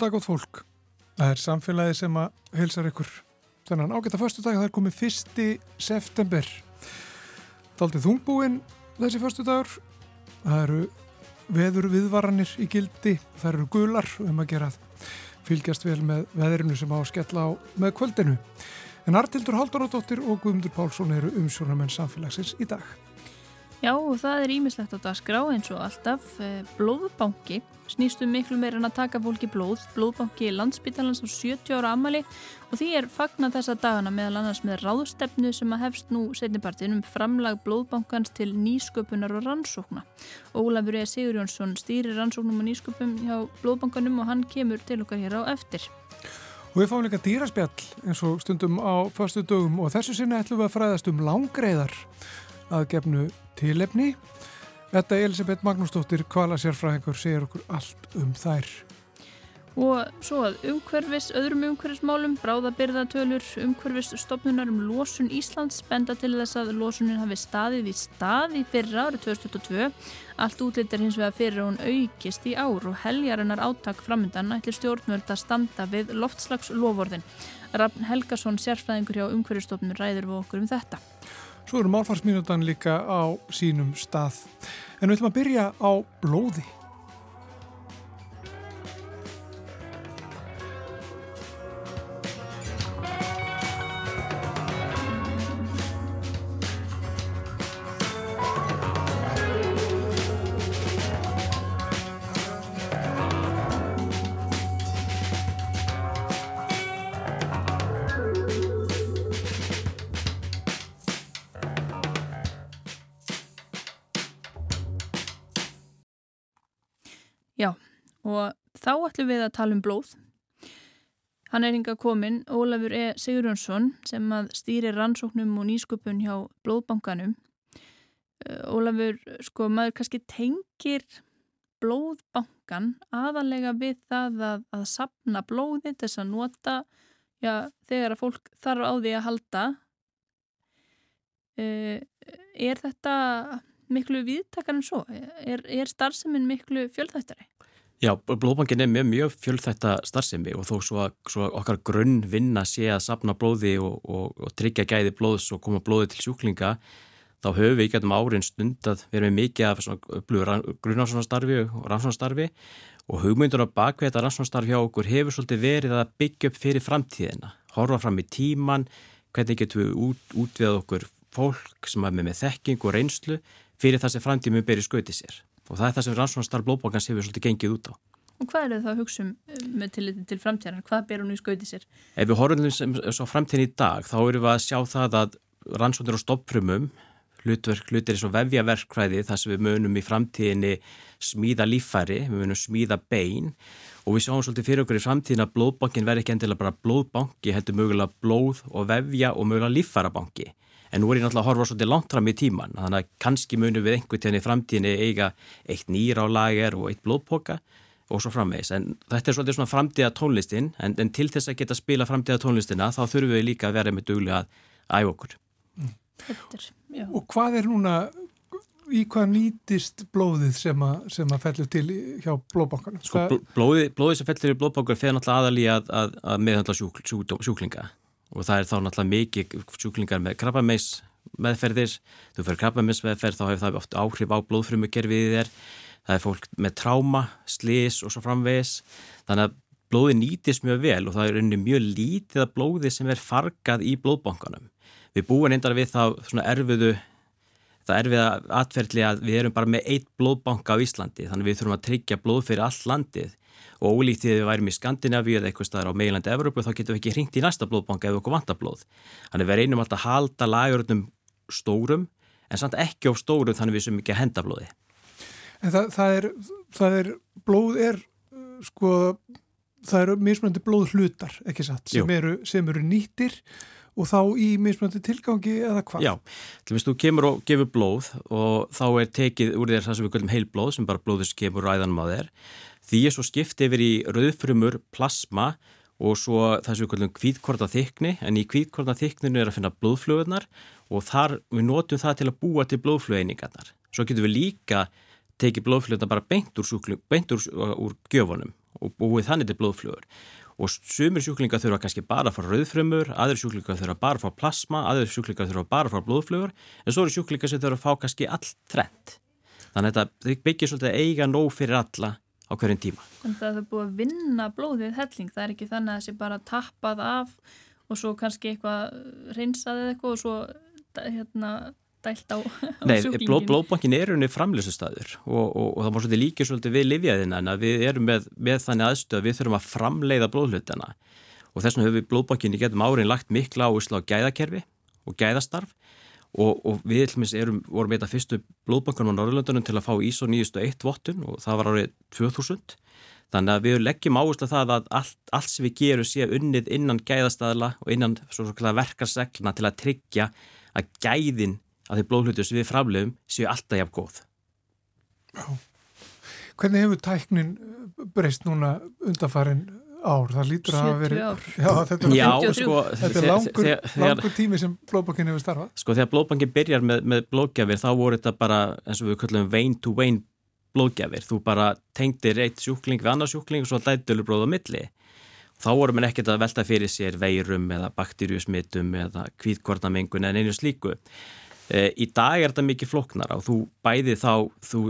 Góðan dag átt fólk. Það er samfélagi sem að heilsar ykkur. Þannig að ágæta förstu dag það er komið fyrsti september. Daldið þungbúinn þessi förstu dagur. Það eru veður viðvaranir í gildi. Það eru gular um að gera fylgjast vel með veðrinu sem á að skella á með kvöldinu. En Artildur Halduradóttir og Guðmundur Pálsson eru umsjónamenn samfélagsins í dag. Já það er ímislegt á dagskrá eins og alltaf. Eh, blóðbanki snýstu um miklu meira en að taka fólki blóð. Blóðbanki landsbytalans á 70 ára amali og því er fagnat þessa dagana meðal annars með ráðstefnu sem að hefst nú setnipartin um framlag blóðbankans til nýsköpunar og rannsókna. Ólafur E. Sigur Jónsson stýrir rannsóknum og nýsköpum hjá blóðbankanum og hann kemur til okkar hér á eftir. Og við fáum líka dýraspjall eins og stundum á förstu dögum og þessu sinna ætlum við að fræðast um langreiðar að gefnu tilefni. Þetta Elisabeth Magnúsdóttir, kvalasjárfræðingur, segir okkur allt um þær. Og svo að umhverfis, öðrum umhverfismálum, bráðabyrðatölur, umhverfisstofnunar um losun Íslands benda til þess að losunin hafi staðið í stað í fyrra árið 2022. Allt útlýttir hins vega fyrir hún aukist í ár og heljarinnar áttak framöndan ætlir stjórnvöld að standa við loftslagslovorðin. Rafn Helgason, sérfræðingur hjá umhverfisstofnun, ræður við okkur um þetta. Svo eru málfarsminutan líka á sínum stað. En við ætlum að byrja á blóði. Ætlum við að tala um blóð. Hann er hinga komin, Ólafur E. Sigurjónsson sem að stýri rannsóknum og nýsköpun hjá blóðbankanum. Eh, Ólafur, sko, maður kannski tengir blóðbankan aðalega við það að, að sapna blóði til þess að nota já, þegar að fólk þarf á því að halda. Eh, er þetta miklu viðtakar en svo? Er, er starfseminn miklu fjöldættari? Já, blóðbankin er með mjög fjöldþætta starfsemi og þó svo, að, svo að okkar grunn vinna sé að sapna blóði og, og, og tryggja gæði blóðs og koma blóði til sjúklinga þá höfum við ekki um árin stund að vera með mikið af grunnáðsvonastarfi og rannsvonastarfi og hugmyndun á bakvið þetta rannsvonastarfi hjá okkur hefur svolítið verið að byggja upp fyrir framtíðina, horfa fram í tíman, hvernig getum við út, útviðað okkur fólk sem er með, með þekking og reynslu fyrir það sem framtíðum við berið skautið sér og það er það sem rannsóknarstarf blóðbókans hefur svolítið gengið út á. Og hvað er það að hugsa um eh, með til, til framtíðan? Hvað ber hún í skautið sér? Ef við horfum svo framtíðin í dag þá erum við að sjá það að rannsóknir og stoppfrumum hlutverk, hlutir eins og vefjaverkfræði þar sem við munum í framtíðinni smíða líffæri, við munum smíða bein og við sjáum svolítið fyrir okkur í framtíðin að blóðbankin verði ekki endilega bara blóðbanki, heldur mögulega blóð og vefja og mögulega líffærabanki en nú er ég náttúrulega að horfa svolítið langt fram í tíman þannig að kannski munum við einhvern tíðan í framtíðinni eiga eitt nýra á lager og eitt blóðpoka og svo framvegis en þetta er svolítið svona framtíða tónlistin en, en til þess að geta spila framtíða tónlistina þá þurfum við líka að vera með duglega að æfa okkur mm. Þetta, Og hvað er núna í hvað nýtist blóðið sem að, sem að fellur til hjá blóðbankanum? Sko, blóðið, blóðið sem fellur í blóðbankanum fer náttúrulega aðalí að, að, að meðhandla sjúk, sjúk, sjúklinga og það er þá náttúrulega mikið sjúklingar með krabbameis meðferðir, þú fer krabbameis meðferð þá hefur það oft áhrif á blóðfrumugerfiðið þér, það er fólk með tráma, slis og svo framvegis. Þannig að blóði nýtist mjög vel og það er unni mjög lítið að blóði sem er fargað í blóðbankanum. Við búum eindar við þá svona erfiðu það erfiða atverðli að við erum bara með eitt blóðbanka á Íslandi. Þannig við þurfum að tryggja blóð fyrir all landið og ólíkt því að við værim í Skandinavíu eða eitthvað staðar á meilandi Evrópu þá getum við ekki hringt í næsta blóðbanka ef við okkur vantar blóð. Þannig við reynum alltaf að halda lagurunum stórum en samt ekki á stórum þannig við sem ekki að henda blóði. En það, það, er, það er, blóð er sko, það eru mismunandi blóð hlutar, ekki satt, sem eru, sem eru nýttir og þá í mismunandi tilgangi eða hvað? Já, til meins þú kemur og gefur blóð og þá er tekið úr þér það sem við kallum heilblóð sem bara blóður sem kemur ræðanum á þér Því er svo skipt yfir í rauðfrumur, plasma og svo það sem við kallum kvíðkorta þykni en í kvíðkorta þykninu er að finna blóðflögunar og þar við notum það til að búa til blóðflöginingarnar. Svo getum við líka tekið blóðflögunar bara beint úr, sjúkling, beint úr, úr gjöfunum og búið þannig til blóðflugur og sumir sjúklingar þurfa kannski bara að fá rauðfrömmur, aður sjúklingar þurfa bara að fá plasma, aður sjúklingar þurfa bara að fá blóðflugur en svo eru sjúklingar sem þurfa að fá kannski allt trend. Þannig að þetta byggir svolítið eiga nóg fyrir alla á hverjum tíma. Að það er búið að vinna blóðið helling, það er ekki þannig að það sé bara tappað af og svo kannski eitthvað reynsaðið eitthvað og svo hérna dælt á, á Nei, bló, blóðbankin er unni framlýsustæður og, og, og það má svolítið líka svolítið við livjaðina en að við erum með, með þannig aðstöð að við þurfum að framleiða blóðhlutana og þess vegna höfum við blóðbankin í getum árin lagt mikla áherslu á gæðakerfi og gæðastarf og, og við erum, vorum eitthvað fyrstu blóðbankan á Norðurlöndunum til að fá ISO 9001 vottun og það var árið 2000 Þannig að við leggjum áherslu að það að allt, allt sem við gerum sé unnið innan gæðastæðla og innan verkarsegluna til að tryggja að gæðin að því blóðhlutur sem við framlegum séu alltaf jafn góð. Já. Hvernig hefur tæknin breyst núna undarfærin ár? Það lítur að hafa verið... 70 ár. Já, þetta er, Já, 53. sko, þetta er langur, langur tími sem blóðbankin hefur starfað. Sko þegar blóðbankin byrjar með, með blóðgjafir þá voru þetta bara eins og við kallum vein to vein blóðgjafir. Þú bara tengdir eitt sjúkling við annar sjúkling og svo dætulur blóð á milli. Þá voru mann ekkert að velta fyrir sér veirum eða bakterjusmitum eða kvítkornamengun en einu slíku. E, í dag er þetta mikið floknar og þú bæði þá, þú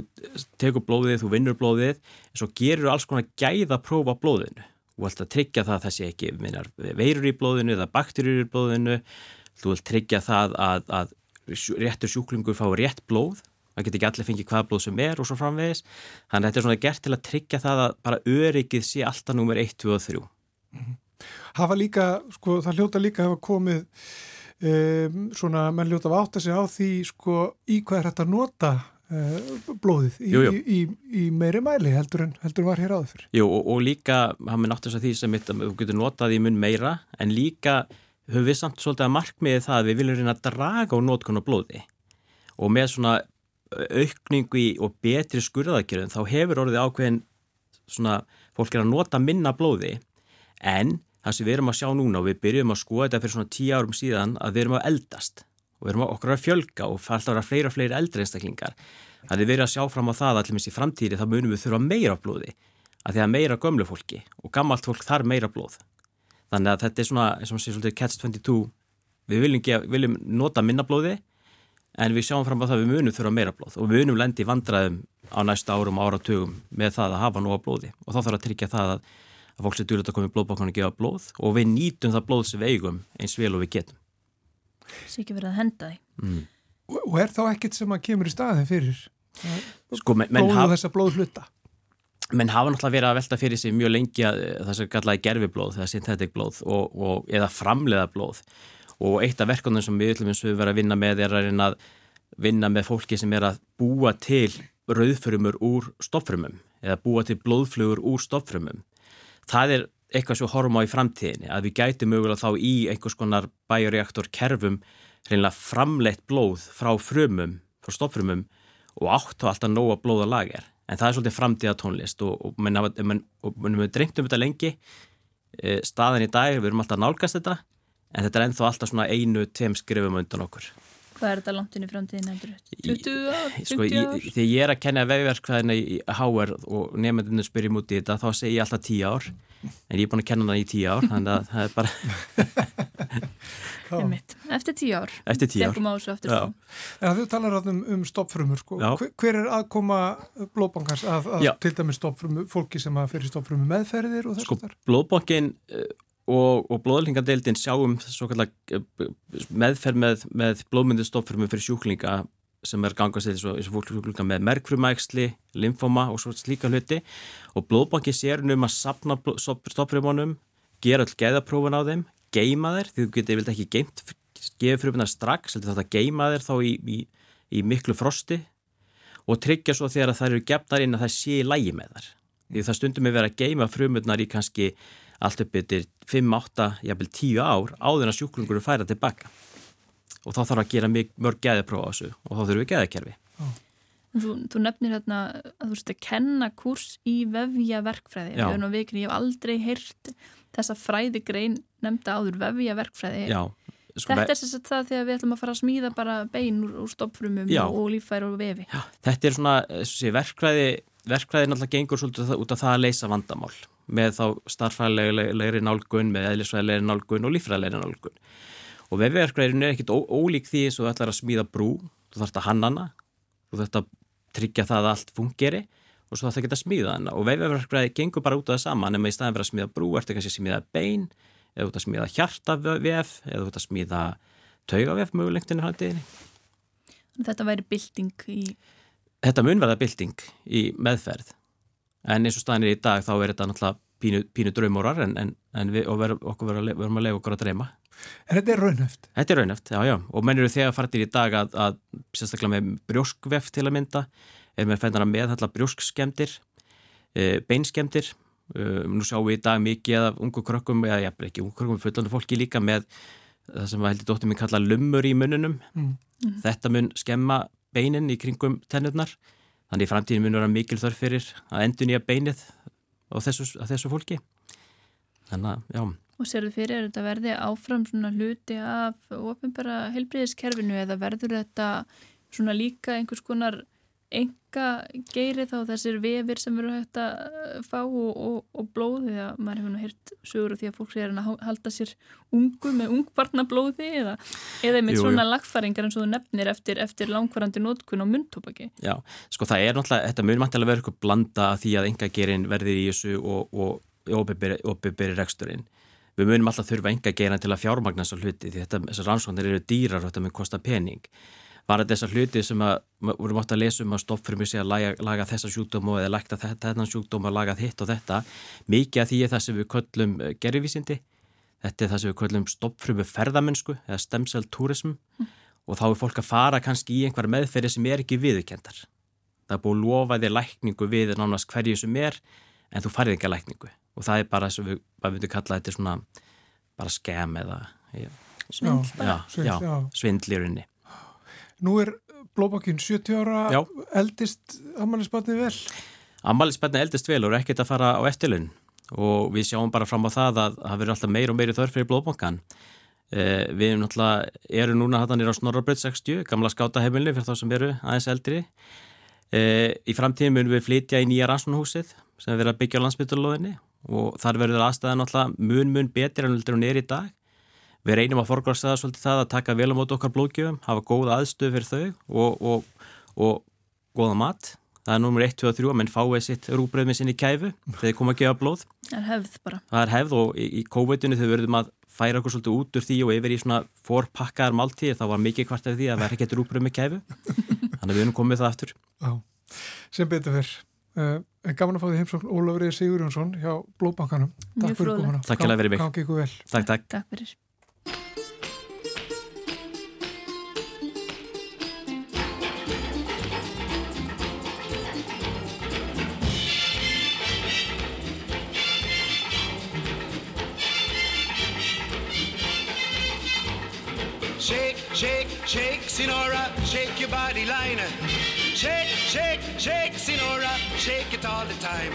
tekur blóðið, þú vinnur blóðið, en svo gerur alls konar gæða prófa blóðinu. Þú vilt að tryggja það að það sé ekki minnar, veirur í blóðinu eða bakterjur í blóðinu. Þú vilt tryggja það að, að réttur sjúklingur fá rétt blóð. Það getur ekki allir fengið hvaða blóð sem er og svo framvegis. Þannig að þetta er svona gert til að tryggja það að bara öryggið sé alltaf númer 1, 2 og 3 Hafa líka, sko, það hljóta líka hafa komið um, svona, menn hljóta að átta sig á því sko, í hvað er þetta að nota blóðið í, jú, jú. Í, í, í meiri mæli heldur en heldur var hér áður Jú, og, og líka hafa með náttúrulega því sem þú getur notað í mun meira en líka höfum við samt svolítið að markmiði það að við viljum reyna að draga á notkun á blóði. Og með svona aukningu í og betri skurðaðgerðum þá hefur orðið ákveðin svona, fólk er að nota minna blóði. En það sem við erum að sjá núna og við byrjum að skoða þetta fyrir svona tíu árum síðan að við erum að eldast og við erum okkur að fjölga og alltaf vera fleira og fleira eldri einstaklingar. Þannig að við erum að sjá fram á það allir minnst í framtíði þá munum við þurfa meira blóði að því að meira gömlu fólki og gammalt fólk þarf meira blóð. Þannig að þetta er svona, eins og sé svolítið catch 22 við viljum, gef, viljum nota minna blóði en við sjáum fram á það að við munum þurfa meira blóð og við munum lendi vandræðum á næsta árum og áratugum með það að hafa nóga blóði. Og þá þarf að tryggja það að, að fólk sé djúlega að koma í blóðbákanu að gefa blóð og við nýtum það blóð sem við eigum eins vel og við getum. Sér ekki verið að henda því. Mm. og, og er þá ekkert sem að kemur í staðin fyrir Sko, men, menn, blóð þessa blóð hluta? menn hafa náttúrulega verið að velta fyrir sig mjög lengi að það sem kallaði gerfiblóð, það er synthetic blóð og, og, eða framleiða blóð og eitt af verkefnum sem við ætlum eins og við verðum að vinna með er að reyna að vinna með fólki sem er að búa til rauðfrumur úr stofnfrumum eða búa til blóðflugur úr stofnfrumum. Það er eitthvað svo horfum á í framtíðinni að við gæti mögulega þá í einhvers konar bæjureaktor kerfum reynilega framleitt blóð frá frumum, frá stofnfrumum og átt á alltaf nóga blóða lager. En það er svolítið framtíða tónlist og, og menn hefur drengt um þetta lengi, e, staðin í dag, við erum alltaf nálgast þetta, en þetta er ennþá alltaf svona einu, tveim skrifum undan okkur. Hvað er þetta langt inn í framtíðin heldur þetta? 20 ár? 50 Sko, þegar ég er að kenna vefverkvæðina í HR og nefndinu spyrjum út í þetta, þá segi ég alltaf 10 ár, en ég er búin að kenna það í 10 ár, þannig að það er bara... Eftir 10 ár. Eftir 10 ár. Eftir. En þú talar um, um stoppfrumur, sko. Hver, er aðkoma blóðbankars að, að til dæmis stoppfrumu, fólki sem að fyrir stoppfrumu meðferðir og þess Sko, að þar? blóðbankin og, og blóðlingadeildin sjáum svo kallar meðferð með, með blóðmyndustofnfrumum fyrir sjúklinga sem er gangast eins og, fólk með merkfrumæksli, lymfoma og svo slíka hluti. Og blóðbankin sér um að sapna stofnfrumunum, gera all geðaprófun á þeim, geima þeir því þú getur vilt ekki geimt gefa frumunar strax, heldur þetta geima þeir þá í, í, í miklu frosti. Og tryggja svo þegar það eru gefnar inn að það sé í lægi með þar því það stundum er verið að geima frumurnar í kannski allt upp yfir 5, 8, jafnvel 10 ár áður en að sjúklingur er færa tilbaka og þá þarf að gera mörg geðaprófa á þessu og þá þurfum við geðakerfi Þú, þú nefnir hérna að þú veist að kenna kurs í vefja verkfræði. Já. Ég, hef nú vikri, ég hef aldrei heyrt þessa fræðigrein nefnda áður vefja verkfræði. Já, sko, Þetta er að það þegar við ætlum að fara að smíða bara bein úr, úr stoppfrumum Já. og, líffæri og vefi. Já, þetta er svona, sé, verkfræði, verkfræði náttúrulega gengur svolítið út af það að leysa vandamál. með þá starfræðilegri nálgun, með eðlisfræðilegri nálgun og lífræðilegri nálgun. Og vefverkræðin er ekkit ólík því þess að þú ætlar að smíða brú, þú þarfst að hannana, þú þarfst að tryggja það að allt fungeri og svo þarfst að geta smíða hana. Og vefverkræði gengur bara út af það sama, nema í staðin fyrir að smíða brú, ertu kannski að smíða bein, eða út að smíða hjartavef, eða út að smíða taugavef mögulengtinu haldiðinni. Þetta væri bilding í... Þetta mun verða bilding í meðferð en eins og staðinir í dag þá er þetta náttúrulega pínu, pínu draumórar en, en, en við, ver, okkur verðum að lega okkur að dreyma. En þetta er raunheft? Þetta er raunheft, já já og menn eru þegar fartir í dag að, að sérstaklega með brjóskveft til að mynda er með fennara með alltaf brjóskskemdir e, beinskemdir e, nú sjáum við í dag mikið af ungu krökkum eða já, ekki ungu krökkum, fullandu fólki líka með það sem að heldur dóttir minn kalla lumur í mununum mm. þetta mun skemma beinin í kringum tennurnar Þannig í framtíðin mun vera mikil þörf fyrir að endur nýja beinið á þessu, þessu fólki. Þannig að, já. Og serðu fyrir, er þetta verði áfram svona hluti af ofinbæra helbriðiskerfinu eða verður þetta svona líka einhvers konar enga geiri þá þessir vefir sem eru hægt að uh, fá og, og, og blóði að maður hefur nú hirt sögur og því að fólk sé að halda sér ungu með ungbarna blóði eða, eða með svona jú. lagfæringar eins og þú nefnir eftir, eftir langvarandi nótkun og myndtópaki. Já, sko það er náttúrulega, þetta mun mættilega verið eitthvað blanda því að enga gerin verðir í þessu og, og óbyrri reksturinn. Við munum alltaf þurfa enga gerin til að fjármagna þessu hluti því þetta, þessar rannsóknir eru dýrar og þetta mun kosta pening. Var þetta þessar hluti sem að vorum átt að lesa um að stoppfrumi sé að laga, laga þessa sjúkdóma eða lækta þetta sjúkdóma, laga hitt og þetta. Mikið af því er það sem við köllum eh, gerðvísindi, þetta er það sem við köllum stoppfrumi ferðamennsku eða stemcell tourism. Mm. og þá er fólk að fara kannski í einhver meðferði sem er ekki viðkendar það er búið að lofa því lækningu við nánast hverju sem er en þú farið ekki að lækningu. Og það er bara sem við, við myndum kalla þetta svona bara skem eða ja, svindl, Nú er blóbakinn 70 ára, Já. eldist ammaliðsbarnið vel? Ammaliðsbarnið eldist vel og er ekkert að fara á eftirlun og við sjáum bara fram á það að það verður alltaf meir og meiri þörf fyrir blóbankan. Eh, við erum náttúrulega, erum núna hattanir á Snorrabröð 60, gamla skátahefilni fyrir þá sem veru aðeins eldri. Eh, í framtíðin munum við flytja í nýja rannsónahúsið sem verður að byggja á landsbytturlóðinni og þar verður aðstæðan náttúrulega mun mun betur en hún er í dag Við reynum að forgrásta það svolítið það að taka vel á mót okkar blóðgjöfum, hafa góða aðstöð fyrir þau og, og, og góða mat. Það er nummer 1, 2 og 3 að menn fáið sitt rúbröð með sinni kæfu þegar þið koma að gefa blóð. Það er hefð bara. Það er hefð og í, í COVID-19 þau verðum að færa okkur svolítið út úr því og yfir í svona forpakkaðar máltíð þá var mikið hvart af því að vera ekkert rúbröð með kæfu. Þannig að við erum komið það aftur. Já, sem betur fyrr. Uh, en gaman að fá því heimsókn Ólafrið Sigurjónsson hjá Blóbankanum. Takk fyrir komuna. Takk fyrir mig. Takk, takk. takk fyrir. Shake, Sinora, shake your body line. Shake, shake, shake, Sinora, shake it all the time.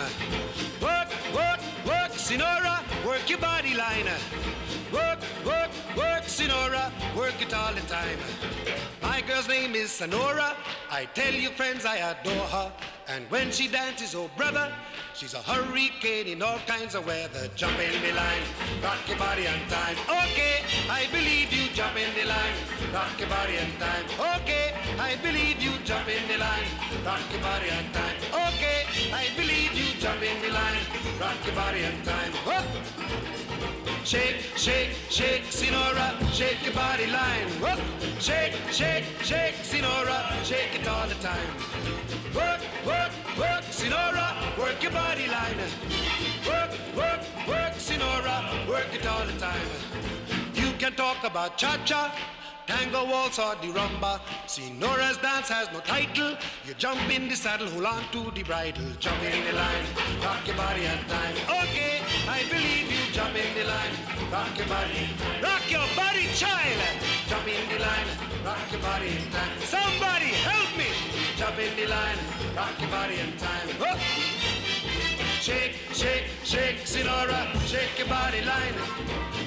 Work, work, work, Sinora, work your body line. Work, work, work, Sinora, work it all the time. My girl's name is Sonora. I tell you, friends, I adore her. And when she dances, oh brother, she's a hurricane in all kinds of weather. Jump in the line, rock your body on time. Okay, I believe you. Jump in the line, rock your body on time. Okay, I believe you. Jump in the line, rock your body on time. Okay, I believe you. Jump in the line, rock your body on time. Whoop. Shake, shake, shake, Sinora, shake your body line. Whoop. Shake, shake, shake, Sinora, shake it all the time. Work, work, work, Sinora, work your body line. Work, work, work, Sinora, work it all the time. You can talk about cha-cha, tango waltz or the rumba. Sinora's dance has no title. You jump in the saddle, hold on to the bridle. Jump in the line, rock your body and time. Okay, I believe you. Jump in the line, rock your body. Rock your body, child. Jump in the line, rock your body in time. Somebody help me. Jump in the line, rock your body in time. Whoop. Oh. Shake, shake, shake, Sinora, shake your body line.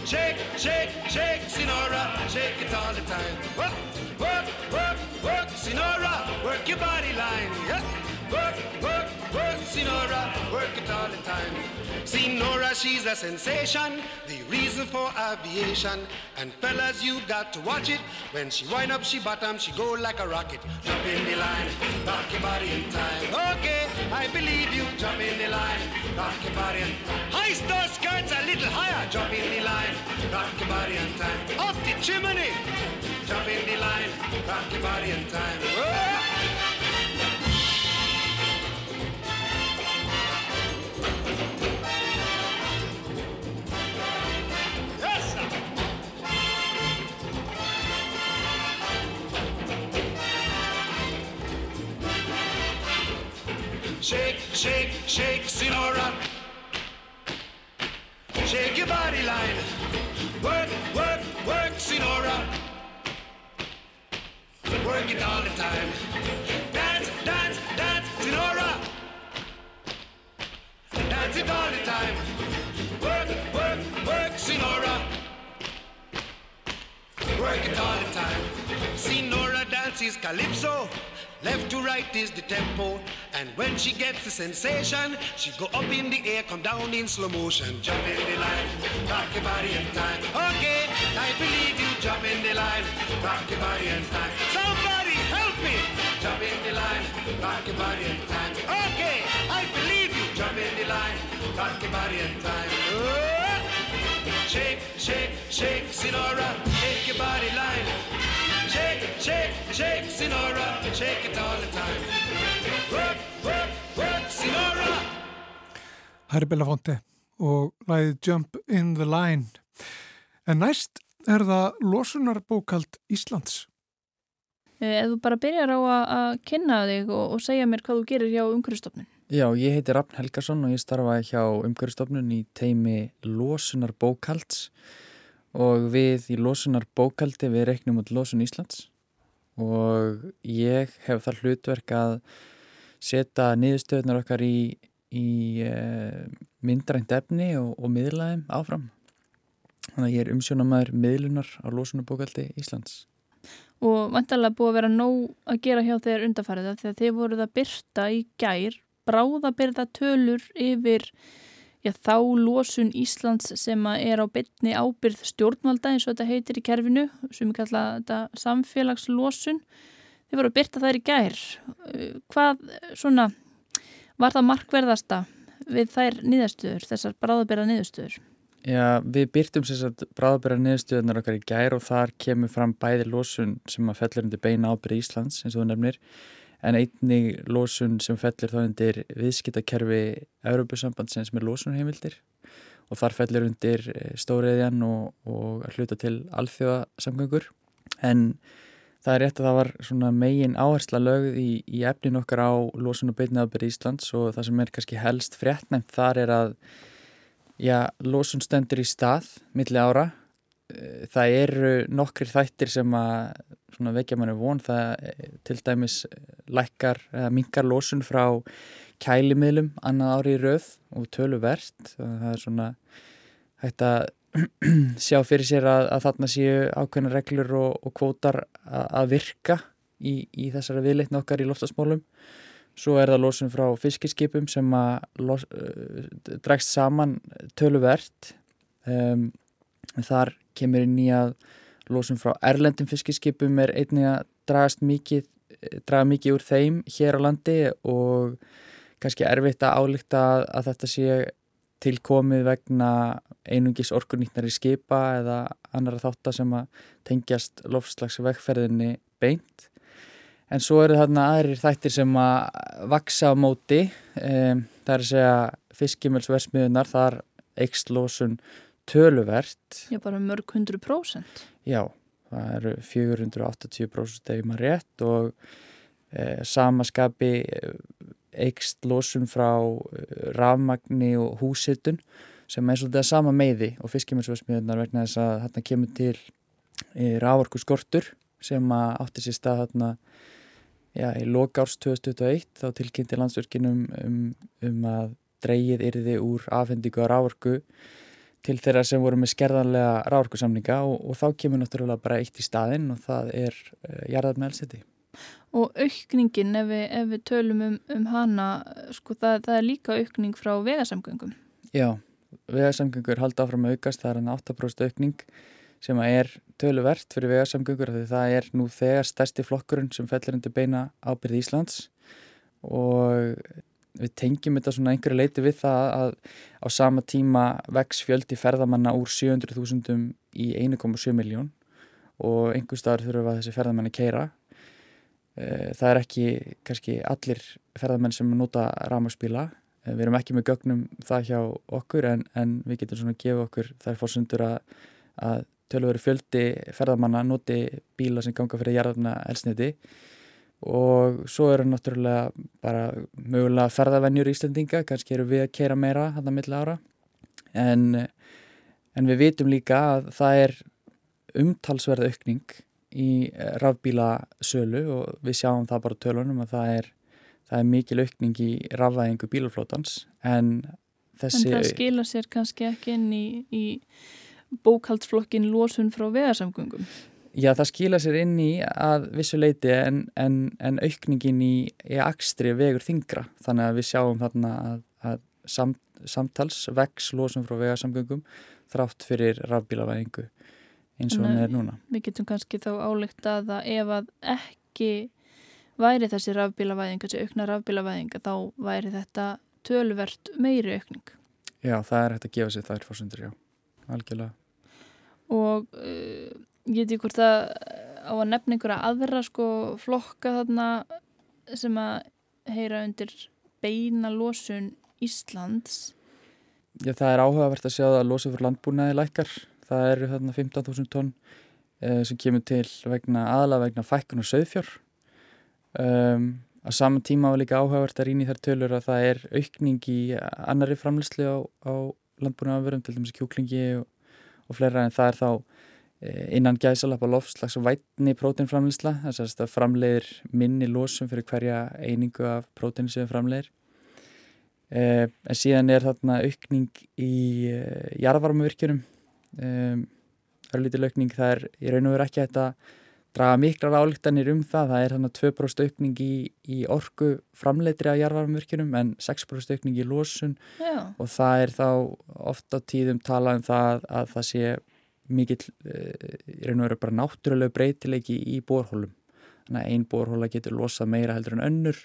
Shake, shake, shake, Sinora, shake it all the time. Work, work, work, work, Sinora, work your body line. Yeah. Work, work, work, Sinora, work it all the time. See Nora, she's a sensation, the reason for aviation. And fellas, you got to watch it. When she wind up, she bottom, she go like a rocket. Jump in the line, rock your body in time. Okay, I believe you. Jump in the line, rock your body in High star skirts a little higher. Jump in the line, rock your body in time. Up the chimney, jump in the line, rock your body in time. Whoa! Shake, shake, shake, Sinora. Shake your body line. Work, work, work, Sinora. Work it all the time. Dance, dance, dance, Sinora. Dance it all the time. Work, work, work, Sinora. Work it all the time. Sinora dances calypso. Left to right is the tempo. And when she gets the sensation, she go up in the air, come down in slow motion. Jump in the line, rock your body in time. Okay, I believe you. Jump in the line, rock your body in time. Somebody help me. Jump in the line, rock your body in time. Okay, I believe you. Jump in the line, rock your body in time. Oh! Shake, shake, shake, Sinora, shake your body line. Shake, shake, shake, Sinora, shake it all the time. Work, work, work, Sinora. Harry Belafonte og lagið Jump in the Line. En næst er það losunarbókald Íslands. Eh, Ef þú bara byrjar á að, að kynna þig og, og segja mér hvað þú gerir hjá umhverfstofnun. Já, ég heiti Rafn Helgason og ég starfa hjá umhverfstofnun í teimi Losunar bókalds og við í Losunar bókaldi við reiknum út Losun Íslands og ég hef það hlutverk að setja niðurstöðunar okkar í, í e, myndrænt efni og, og miðlaðum áfram. Þannig að ég er umsjónamaður miðlunar á Losunar bókaldi Íslands. Og vantarlega búið að vera nóg að gera hjá þeir undarfærið þegar þið voruð að byrta í gær bráðabyrða tölur yfir já, þá losun Íslands sem er á bytni ábyrð stjórnvalda eins og þetta heitir í kerfinu sem við kalla þetta samfélagslosun. Þið voru að byrta þær í gær. Hvað svona var það markverðasta við þær niðurstöður, þessar bráðabyrða niðurstöður? Já, við byrtum sér satt bráðabæra niðurstöðunar okkar í gær og þar kemur fram bæði losun sem að fellur undir beina ábyrði Íslands eins og þú nefnir en einnig losun sem fellur þá undir viðskiptakerfi Európusambandsins með losunheimildir. Og þar fellur undir stóriðjan og, og að hluta til alþjóðasamgöngur. En það er rétt að það var svona megin áhersla lögð í, í efnin okkar á losun og ábyrði Íslands. Og það sem er kannski helst fréttnæmt þar er að Já, losun stendur í stað milli ára. Það eru nokkri þættir sem að vekja manni von. Það til dæmis lækkar, minkar losun frá kælimiðlum annað ári í rauð og töluvert. Það er svona hægt að sjá fyrir sér að, að þarna séu ákveðna reglur og, og kvótar að, að virka í, í þessara viðleitna okkar í loftasmálum. Svo er það losun frá fiskiskipum sem að los, dregst saman töluvert. Um, þar kemur inn í að losun frá erlendum fiskiskipum er einnig að dragast mikið, draga mikið úr þeim hér á landi og kannski erfitt að álíkta að, þetta sé tilkomið vegna einungis orkunýtnari skipa eða annara þáttar sem að tengjast lofslagsvegferðinni beint. En svo eru þarna aðrir þættir sem að vaksa á móti, um, það er að segja fiskimjölsversmiðunar, þar eikslósun töluvert. Já, bara mörg hundru prósent. Já, það eru 480% ef maður rétt og e, samaskapi eikslósun frá rafmagni og húsitun sem er svolítið að sama meiði og fiskimjölsversmiðunar vegna þess að þarna kemur til raforku skortur sem átti sér stað þarna Já, í lokárs 2021 þá tilkynnti landsverkinum um, um að dreyið yrði úr afhendingu á rávorku til þeirra sem voru með skerðanlega rávorkusamninga og, og þá kemur náttúrulega bara eitt í staðinn og það er uh, jarðar með elseti. Og aukningin, ef við, ef við tölum um, um hana, sko það, það er líka aukning frá vegasamgöngum. Já, vegasamgöngur halda áfram að aukast, það er hann 8% aukning sem er töluvert fyrir vegasamgöngur því það er nú þegar stærsti flokkurinn sem fellir undir beina ábyrð Íslands og við tengjum þetta svona einhverju leiti við það að á sama tíma vex fjöldi ferðamanna úr 700.000 í 1,7 miljón og einhver staðar þurfum að þessi ferðamanni keira eh, það er ekki kannski allir ferðamenn sem nota rámaspíla eh, við erum ekki með gögnum það hjá okkur en, en við getum svona að gefa okkur þær fórsundur að, að tölur fjöldi ferðamanna noti bíla sem ganga fyrir jarðarna elsniti og svo eru náttúrulega bara mögulega ferðavennjur í Íslandinga, kannski eru við að keira meira hann að milla ára en, en við vitum líka að það er umtalsverð aukning í rafbílasölu og við sjáum það bara tölunum að það er, það er mikil aukning í rafvæðingu bílaflótans en þessi... En það skila sér kannski ekki inn í, í bókaldsflokkin losun frá veðarsamgöngum? Já, það skila sér inn í að vissu leiti en, en, en aukningin í, í akstri vegur þingra. Þannig að við sjáum þarna að, að samt, samtals vex losum frá vegarsamgöngum þrátt fyrir rafbílavæðingu eins og hann er núna. Við getum kannski þá álegt að ef að ekki væri þessi rafbílavæðing, þessi aukna rafbílavæðinga, þá væri þetta tölvert meiri aukning. Já, það er hægt að gefa sér þær fórsundur, já, algjörlega. Og... Uh, ég veit ekki hvort að á að nefna einhverja aðra sko flokka þarna sem að heyra undir beina losun Íslands. Já það er áhugavert að sjá að losun fyrir landbúnaði lækkar. Það eru þarna 15.000 tonn eh, sem kemur til vegna aðalega vegna fækkun og söðfjör um, á saman tíma var líka áhugavert að rýna í þær tölur að það er aukning í annari framleyslu á, á landbúnaðanverum til dæmis kjúklingi og, og fleira en það er þá innan gæsalappa lofslags og vætni próteinframleysla, þess að framleiðir minni losum fyrir hverja einingu af prótein sem framleiðir. Eh, en síðan er þarna aukning í eh, jarðvarmavirkjunum, örlítil aukning, það er í raun og veru ekki að draga miklar álíktanir um það, það er þarna 2% aukning í, í orgu framleiðri af jarðvarmavirkjunum en 6% aukning í losun Já. og það er þá ofta tíðum talað um það að það sé mikill eh, bara náttúrulega breytilegi í bórhólum þannig að ein bórhóla getur losað meira heldur en önnur.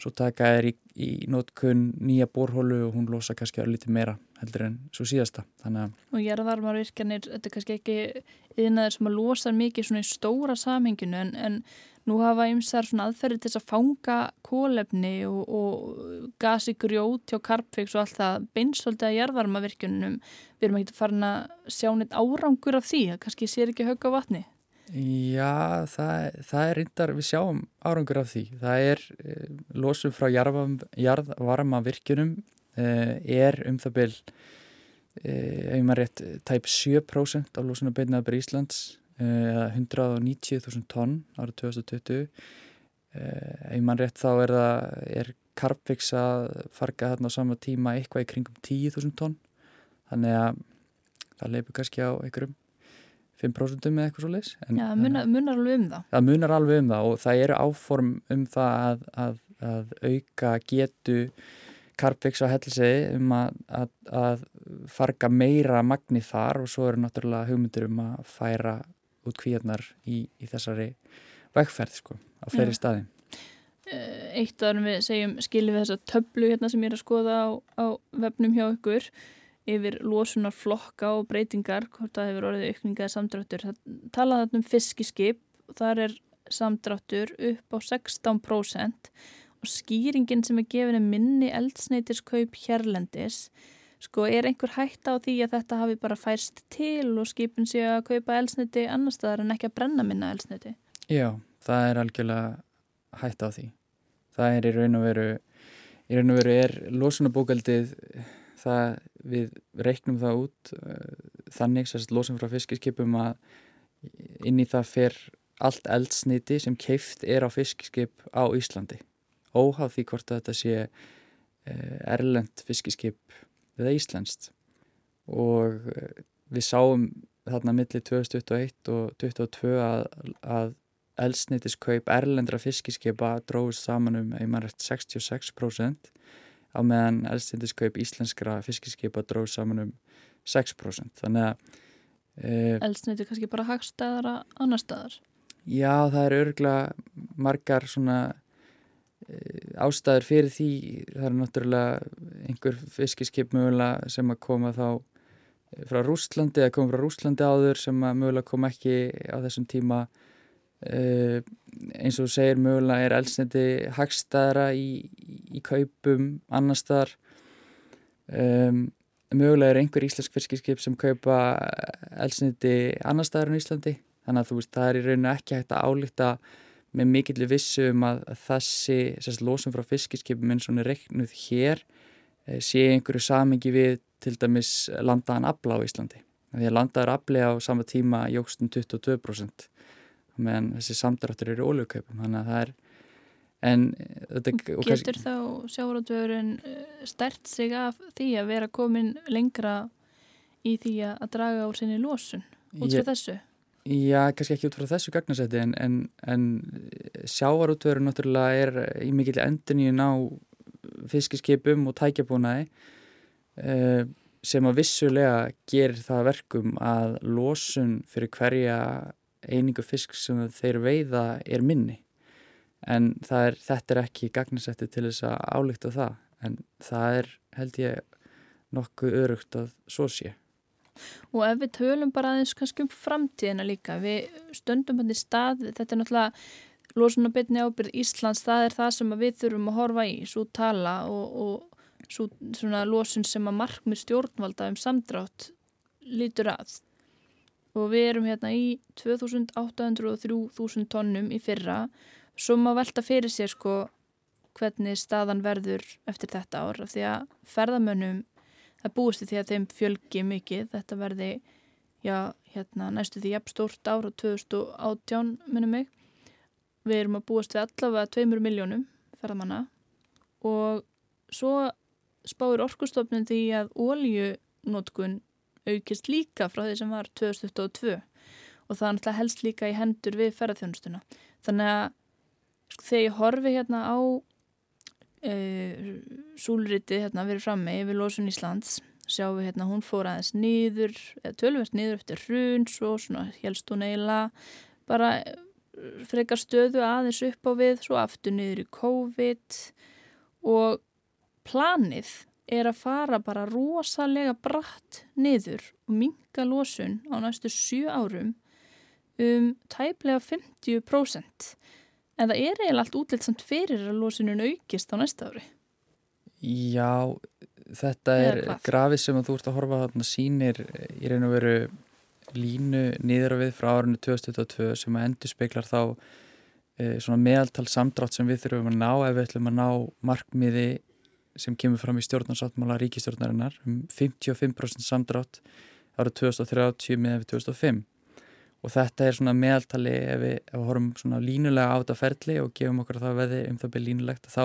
Svo taka er í, í nótkunn nýja bórhólu og hún losa kannski að lítið meira heldur en svo síðasta. Og gerðarmarvirkjanir, þetta er kannski ekki yfirnaður sem að losa mikið svona í stóra samhenginu en, en nú hafa ymsar svona aðferði til að fanga kólefni og, og gasi grjót hjá Karpvíks og allt það beinsvöldi að gerðarmarvirkjunum við erum ekki fara að sjá neitt árangur af því, það kannski sér ekki högg á vatni Já, það, það er reyndar, við sjáum árangur af því. Það er eh, losum frá jarðvarma virkunum eh, er um það byl eh, ef maður rétt tæp 7% af losuna beinaður Íslands eða 190.000 tonn árið 2020 ef maður rétt þá er er Karpvíks að farga þarna á sama tíma eitthvað í kringum 10.000 tonn þannig að það leipur kannski á einhverjum 5% eða eitthvað svo leis Já, munar, munar alveg um það. Það munar alveg um það og það eru áform um það að, að, að auka getu Karpvíks á hellisegi um að, að farga meira magni þar og svo eru náttúrulega hugmyndir um að færa út kvíarnar í, í þessari vegferð sko, á fleiri Já. staði. Eh, Eitt af það við segjum skiljum við þessa töflu hérna sem ég er að skoða á, á vefnum hjá ykkur yfir losunar flokka og breytingar hvort það hefur orðið aukningaði samdráttur. Það talaði þarna um fiskiskip þar er samdráttur upp á 16% og skýringin sem er gefin er minni eldsneitirskaup hérlendis. Sko er einhver hægt á því að þetta hafi bara færst til og skipin sé að kaupa eldsneiti annar staðar en ekki að brenna minna eldsneiti Já, það er algjörlega hægt á því. Það er í raun og veru í raun og veru er losunabókaldið það við reiknum það út uh, þannig sérst losum frá fiskiskipum að inn í það fer allt eldsniti sem keift er á fiskiskip á Íslandi. Óháð því hvort þetta sé uh, erlend fiskiskip eða Íslandst og uh, við sáum þarna millir 2021 og 2022 að, að elsnitiskaup erlendra fiskiskipa dróðist saman um, eftir 66% á meðan elsnitiskaup íslenskra fiskiskipa dróðist saman um 6%. Þannig að... Uh, Elsniti kannski bara hagstæðara annar staðar? Já, það er örgulega margar svona uh, ástæður fyrir því. Það er náttúrulega einhver fiskiskip mögulega sem að koma þá frá Rústlandi eða koma frá Rústlandi áður sem að mögulega kom ekki á þessum tíma uh, eins og þú segir mögulega er elsniti hagstæðara í, í kaupum annar staðar um, mögulega er einhver íslensk fiskiskip sem kaupa elsniti annar staðar en Íslandi þannig að þú veist það er í rauninu ekki hægt að álíta með mikillir vissu um að, þessi sérst, losum frá fiskiskipum eins og hún er reiknuð hér eh, sé einhverju samengi við til dæmis landaðan afla á Íslandi. Því að landaður afli á sama tíma jógstum 22% meðan þessi samdráttur eru óljögkaupum. Þannig að það er en, þetta, Getur kannski... þá sjávaráttvöðurinn eh, stert sig af því að vera komin lengra í því að draga úr sinni lósun út frá þessu? Já, kannski ekki út frá þessu gagnasetti en, en, en sjávaráttvöðurinn náttúrulega er í mikil enduníun á fiskiskipum og tækjabúnaði Eh, sem að vissulega gerir það verkum að losun fyrir hverja einingu fisk sem þeir veiða er minni en er, þetta er ekki gagnisetti til þess að álíkta það. En það er held ég nokkuð örugt að svo sé. Og ef við tölum bara aðeins kannski um framtíðina líka við stöndum hann í stað þetta er náttúrulega losunabitni ábyrð Íslands það er það sem við þurfum að horfa í svo tala og, og svo, svona losun sem að markmið stjórnvalda um samdrátt lítur að. Og við erum hérna í 2803.000 tonnum í fyrra svo maður velta fyrir sér sko hvernig staðan verður eftir þetta ár af því að ferðamönnum það búist því að þeim fjölgi mikið. Þetta verði já, hérna, næstu því jafn stórt ára 2018 minnum mig. Við erum að búast við allavega 2 miljónum ferðamanna. Og svo spáir orkustofnun því að óljunótkun aukist líka frá því sem var 2022 og það er náttúrulega helst líka í hendur við ferðarþjónustuna. Þannig að sko, þegar ég horfi hérna á e, súlriti hérna verið frammi yfir Lósun Íslands sjáum við hérna hún fór aðeins nýður tölvert nýður eftir hruns og svona helst hún eiginlega bara frekar stöðu aðeins upp á við svo aftur nýður í COVID. Og planið er að fara bara rosalega bratt niður og minga losun á næstu 7 árum um tæplega 50% en það er eiginlega allt útlitt samt fyrir að losunum aukist á næsta ári. Já, þetta er grafið sem þú ert að horfa þarna sínir í og veru línu niður á við frá árinu 2022 sem að endur speiklar þá e, svona meðaltal samdrátt sem við þurfum að ná ef við ætlum að ná markmiði sem kemur fram í stjórnarsáttmála ríkistjórnarinnar um 55% samdrátt árið 2030 með 2005 og þetta er svona meðaltali ef við, ef við horfum svona línulega á þetta ferli og gefum okkur það veði um það byrja línulegt þá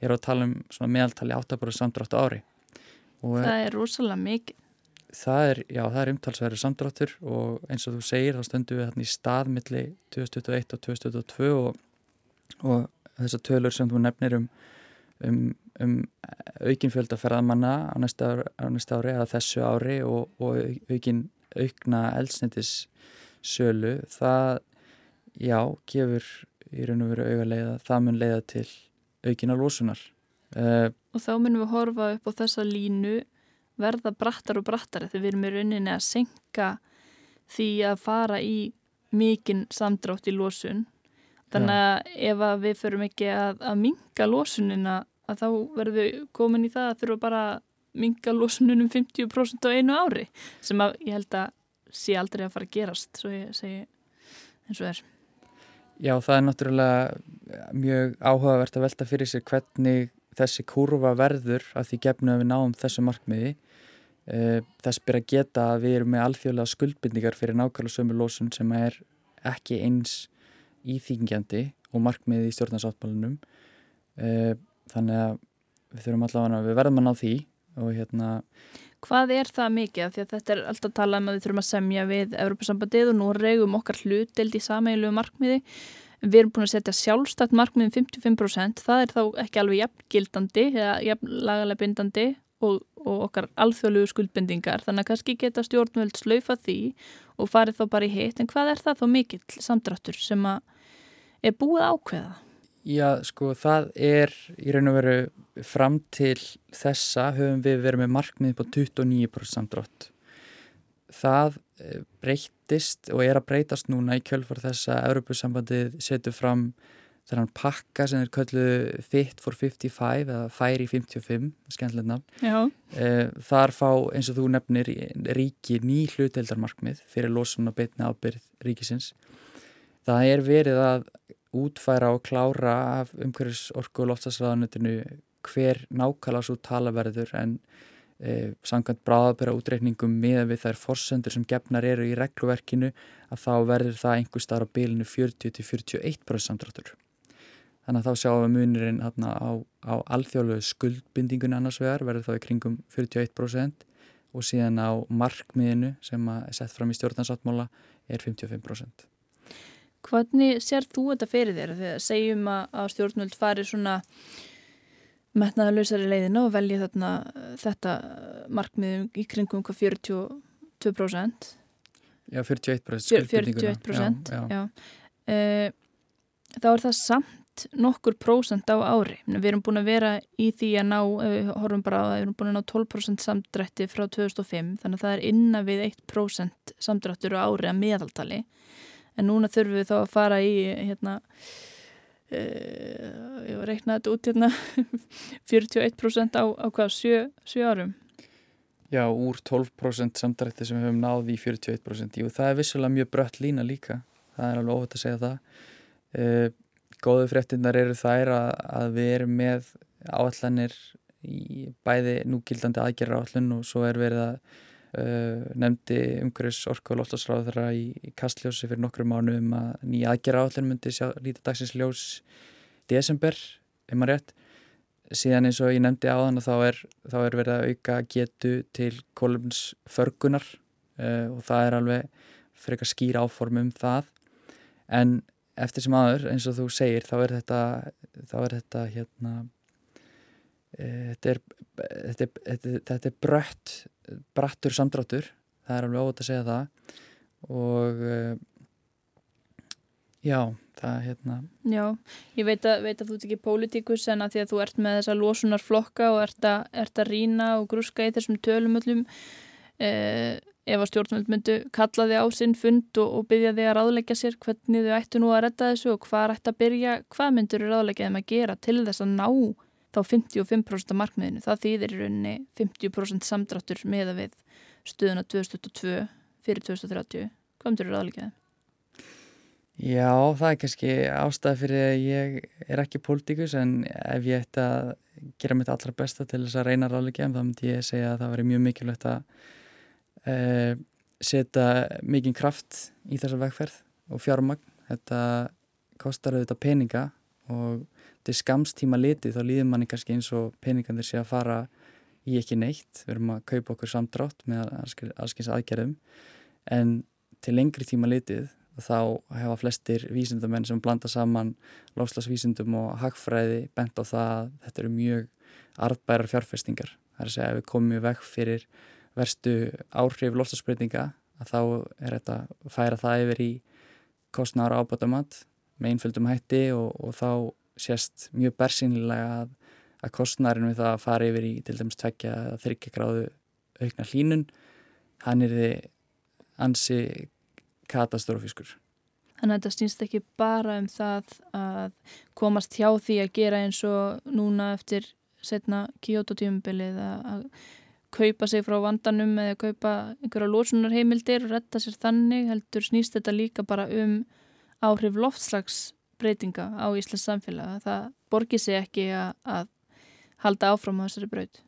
er að tala um svona meðaltali 8% samdrátt ári. Og Það er rosalega mikið. Það er, já, það er umtalsverður samdráttur og eins og þú segir þá stöndum við hérna í staðmiðli 2021 og 2022 og, og þessar tölur sem þú nefnir um um, um aukin fjöldaferðamanna á næsta, á næsta ári eða þessu ári og, og aukin aukna elsnetis sölu, það já, gefur í raun og veru auga leiða, það mun leiða til aukina lósunar uh, Og þá munum við horfa upp á þessa línu verða brattar og brattar þegar við erum í rauninni að senka því að fara í mikinn samdrátt í lósun Þannig að ef að við förum ekki að, að minga losunina að þá verðum við komin í það að þurfa bara að minga losununum 50% á einu ári sem að ég held að sé aldrei að fara að gerast svo ég segi eins og er. Já það er náttúrulega mjög áhugavert að velta fyrir sér hvernig þessi kurva verður að því gefnum að við náum þessu markmiði. Eh, þess byrja að geta að við erum með alþjóðlega skuldbindningar fyrir nákvæmlega sömu losun sem er ekki eins íþýngjandi og markmiði í stjórnarsáttmálunum uh, þannig að við þurfum allavega að við verðum að ná því og hérna Hvað er það mikið? Því að þetta er alltaf að tala um að við þurfum að semja við Európa-sambandið og nú regum okkar hlutild í sameilu markmiði við erum búin að setja sjálfstætt markmiðum 55%, það er þá ekki alveg jafngildandi eða jafn lagalega bindandi og, og okkar alþjóðlugu skuldbindingar, þannig að kannski geta stjórnvöld slaufa því og farið þá bara í hitt, en hvað er það þá mikill samdráttur sem að er búið ákveða? Já, sko, það er í raun og veru fram til þessa höfum við verið með markmið på 29% samdrátt. Það eh, breytist og er að breytast núna í kjölfar þess að Europasambandið setur fram þennan pakka sem er kölluð Fit for 55 eða Færi 55, skemmtileg nafn. Eh, þar fá eins og þú nefnir ríki ný hluteldarmarkmið fyrir losun og beitni ábyrð ríkisins. Það er verið að útfæra og klára af umhverjus orku og loftasræðanutinu hver nákvæmlega svo talaverður en e, samkvæmt bráðabera útreikningum með við þær forsendur sem gefnar eru í regluverkinu að þá verður það einhver starf á bilinu 40-41% samdráttur. Þannig að þá sjáum við munirinn hérna, á, á alþjóðlegu skuldbindingun annars vegar verður þá í kringum 41% og síðan á markmiðinu sem er sett fram í stjórnarsáttmála er 55%. Hvernig sér þú þetta fyrir þér? Þegar segjum að stjórnvöld fari svona metnaðalösari leiðina og velja þarna þetta markmiðum í kringum hvað 42%? Já, 41% 41% já, já. Uh, þá er það samt nokkur prósent á ári. Við erum búin að vera í því að ná horfum bara á að við erum búin að ná 12% samdrætti frá 2005 þannig að það er innan við 1% samdrættur á ári að meðaltali en núna þurfum við þá að fara í hérna uh, ég var reiknað þetta út hérna 41% á, á hvað 7, 7 árum? Já, úr 12% samdrætti sem við höfum náði í 41% Jú, það er vissulega mjög brött lína líka. Það er alveg óhætt að segja það. Uh, Góðu fréttinnar eru þær að, að við erum með áallanir í bæði núgildandi aðgerra áallun og svo er verið að nefndi umhverjus orku og loftasráð þeirra í, í kastljósi fyrir nokkru mánu um að nýja aðgerra áallin myndi lítið dagsins ljós desember, ef maður rétt. Síðan eins og ég nefndi á þann þá er, þá er verið að auka getu til kolumns förgunar uh, og það er alveg fyrir eitthvað skýr áform um það. En eftir sem aður eins og þú segir þá er þetta þá er þetta hérna þetta er þetta er, þetta, þetta er brött brattur samdráttur það er alveg óvægt að segja það. Og uh, já, það er hérna. Já, ég veit að, veit að þú ert ekki pólitíkus en að því að þú ert með þessa losunarflokka og ert að, ert að rína og grúska í þessum tölumöllum eh, ef að stjórnvöld myndu kalla þig á sinn fund og, og byggja þig að ráðleggja sér hvernig þau ættu nú að retta þessu og hvað ættu að byrja, hvað myndur þau ráðleggja þeim að gera til þess að ná þá 55% af markmiðinu. Það þýðir í rauninni 50% samdráttur meða við stuðuna 2022 fyrir 2030. Hvað myndur þú ráðleikaði? Já, það er kannski ástæði fyrir að ég er ekki pólitíkus en ef ég ætti að gera mitt allra besta til þess að reyna ráðleikaðum þá myndi ég segja að það væri mjög mikilvægt að uh, setja mikinn kraft í þessa vegferð og fjármagn. Þetta kostar auðvitað peninga og til skamstíma litið þá líður manni kannski eins og peningandir sé að fara í ekki neitt, við erum að kaupa okkur samdrátt með allskyns aðgerðum en til lengri tíma litið þá hefa flestir vísindamenn sem blanda saman lofslagsvísindum og hagfræði bent á það að þetta eru mjög arðbærar fjárfestingar. Það er að segja að við komum í vekk fyrir verstu áhrif lofslagsbreytinga að þá er þetta að færa það yfir í kostnára ábátamat með einföldum hætti og, og þá sést mjög bersýnilega að, að kostnærin við það að fara yfir í til dæmis tvekja þryggja gráðu aukna hlínun hann er þið ansi katastrófiskur. Þannig að þetta stýnst ekki bara um það að komast hjá því að gera eins og núna eftir setna kjótotíumbilið að kaupa sig frá vandanum eða kaupa einhverja lósunarheimildir og retta sér þannig heldur snýst þetta líka bara um áhrif loftslags breytinga á Íslands samfélag það borgir sig ekki að, að halda áfram á þessari braut?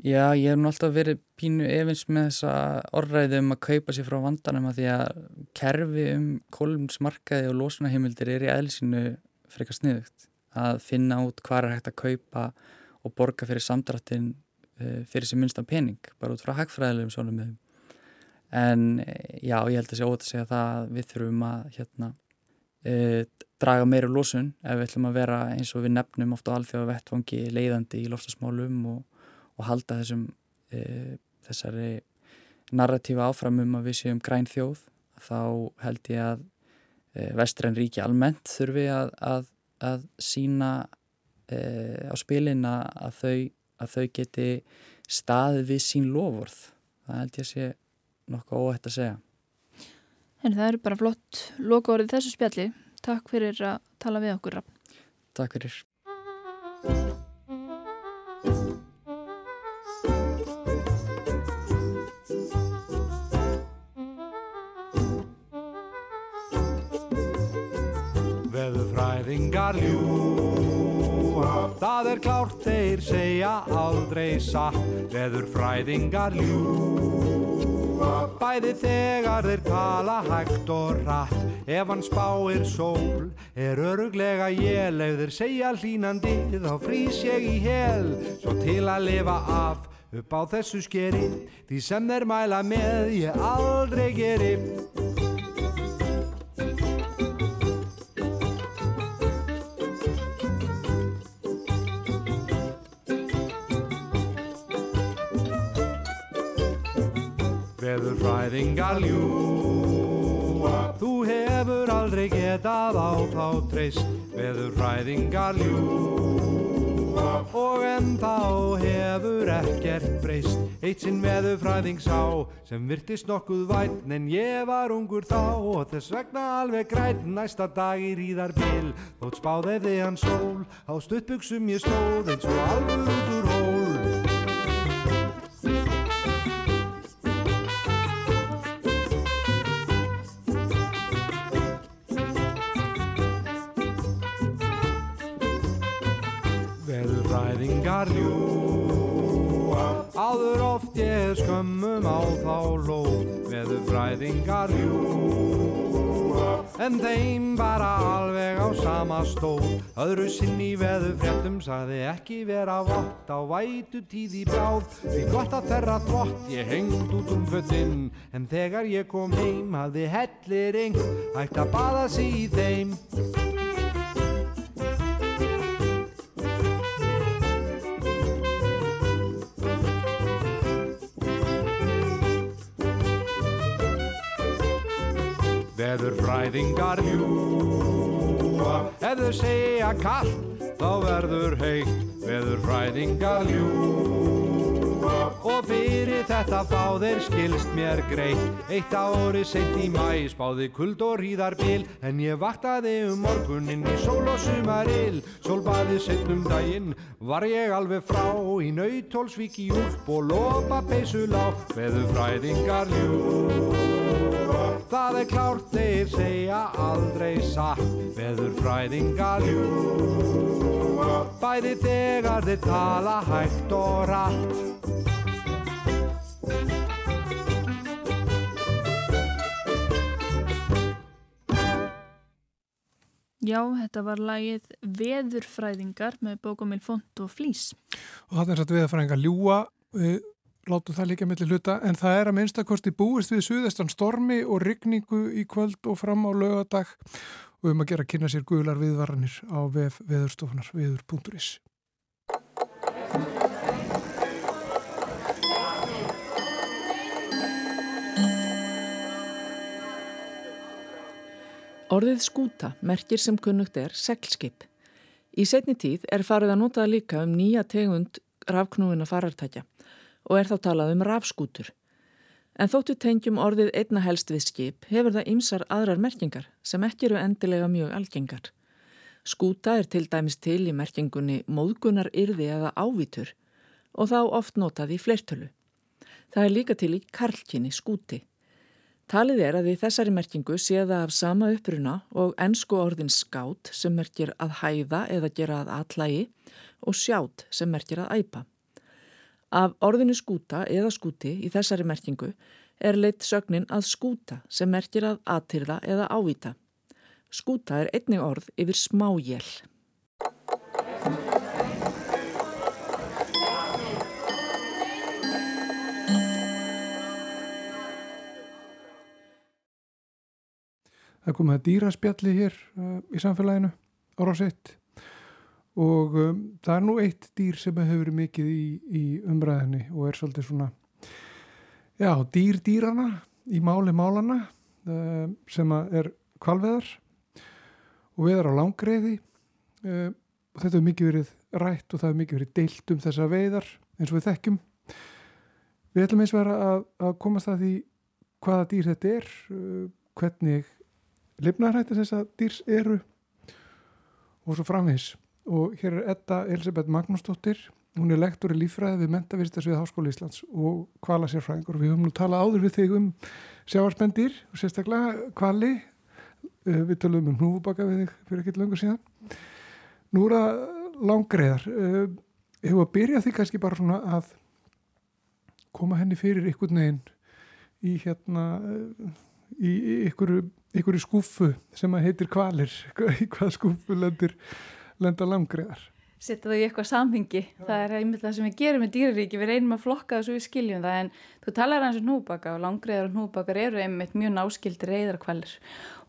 Já, ég hef nú alltaf verið pínu efins með þessa orðræði um að kaupa sér frá vandanum að því að kerfi um kolumnsmarkaði og lósunahimildir er í eðlisínu frekar sniðugt. Að finna út hvað er hægt að kaupa og borga fyrir samdrættin eh, fyrir sem minnstan pening, bara út frá hagfræðilegum svona með en eh, já, ég held að sé ótt að segja það að við þurfum að hérna e, draga meira lósun ef við ætlum að vera eins og við nefnum ofta alþjóða vettfangi leiðandi í loftasmálum og, og halda þessum e, þessari narratífa áframum að við séum græn þjóð þá held ég að e, vestræn ríki almennt þurfi að, að, að sína á spilin að þau, að þau geti staðið við sín lofvörð það held ég að sé nokkuð óhætt að segja En það eru bara flott loka orðið þessu spjalli Takk fyrir að tala við okkur. Takk fyrir. Veðurfræðingar ljúa, það er klárt þeir segja aldrei satt. Veðurfræðingar ljúa, bæði þegar þeir tala hægt og rætt. Ef hann spáir sól er öruglega ég Leður segja hlínandi þá frýs ég í hel Svo til að lifa af upp á þessu skeri Því sem þeir mæla með ég aldrei geri Veður fræðingar ljúa Þú hefur aldrei getað á þá treyst Veður fræðingar ljúa Og en þá hefur ekkert breyst Eitt sinn veður fræðing sá Sem virtist nokkuð vætn En ég var ungur þá. Og þess vegna alveg græt Næsta dag í ríðar bil Þótt spáði þið hann sól Á stuttbuksum ég stóð Eins og alveg út úr ég skömmum á þá lóð Veðurfræðingar ljúa En þeim bara alveg á sama stóð. Öðru sinn í veðurfréttum Saði ekki vera vott á vætu tíð í bráð. Því gott að þerra þvott Ég hengd út um föttinn En þegar ég kom heim Hafði hellir yngt Ætti að baða sig í þeim Veður fræðingar ljúa Ef þau segja kall þá verður heitt. Veður fræðingar ljúa Og fyrir þetta fá þeir skilst mér greitt. Eitt ári sent í mæ spáði kuld og hríðar bil. En ég vaktaði um morgunin í sól og sumarill Sólbaði sent um daginn var ég alveg frá. Í nautólsvík í úlp og lopa peysulá Veður fræðingar ljúa Það er klárt þeir segja aldrei satt. Veður fræðingar ljúa Bæði þegar þeir tala hægt og rætt Já, þetta var lagið Veðurfræðingar með bókumil Font og Flís. Og það er satt veðurfræðingar ljúa, við látum það líka mellir hluta, en það er að minnstakosti búist við suðestan stormi og rigningu í kvöld og fram á lögadag og um að gera að kynna sér guðlar viðvaranir á vef veðurstofunar, veður.is. Orðið skúta merkir sem kunnugt er seglskip. Í setni tíð er farið að nota líka um nýja tegund rafknúina farartækja og er þá talað um rafskútur. En þóttu tengjum orðið einna helst við skip hefur það ymsar aðrar merkingar sem ekki eru endilega mjög algengar. Skúta er til dæmis til í merkingunni móðgunar yrði eða ávítur og þá oft notað í fleirtölu. Það er líka til í karlkinni skúti. Talið er að í þessari merkingu sé það af sama uppruna og ennsku orðin skát sem merkir að hæða eða gera að atlægi og sjátt sem merkir að æpa. Af orðinu skúta eða skúti í þessari merkingu er leitt sögnin að skúta sem merkir að aðtyrða eða ávita. Skúta er einnig orð yfir smájél. Það komið að dýraspjalli hér uh, í samfélaginu ára á sitt og um, það er nú eitt dýr sem hefur verið mikið í, í umræðinni og er svolítið svona já, dýr dýrana í máli málana uh, sem er kvalveðar og veðar á langreiði uh, og þetta hefur mikið verið rætt og það hefur mikið verið deilt um þessa veiðar eins og við þekkjum. Við ætlum eins og vera að, að komast að því hvaða dýr þetta er hvernig lifnarættir þessa dýrs eru og svo framvís og hér er Edda Elisabeth Magnúsdóttir. Hún er lektor í lífræði við Mentavistarsvið Háskóla Íslands og kvala sérfræðingur við höfum nú talað áður við þig um sjáarspendir og sérstaklega kvali uh, við talum um hnúfubaka við þig fyrir ekkert löngu síðan. Nú er það langreðar uh, hefur að byrja því kannski bara svona að koma henni fyrir ykkur neginn í hérna uh, í ykkur, ykkur skúfu sem að heitir kvalir í hvað skúfu lendir lenda langriðar. Setja það í eitthvað samhengi. Já. Það er einmitt það sem við gerum með dýraríki. Við reynum að flokka það svo við skiljum það en þú talar hans um hnúbaka og langriðar og hnúbakar eru einmitt mjög náskildi reyðarkvalir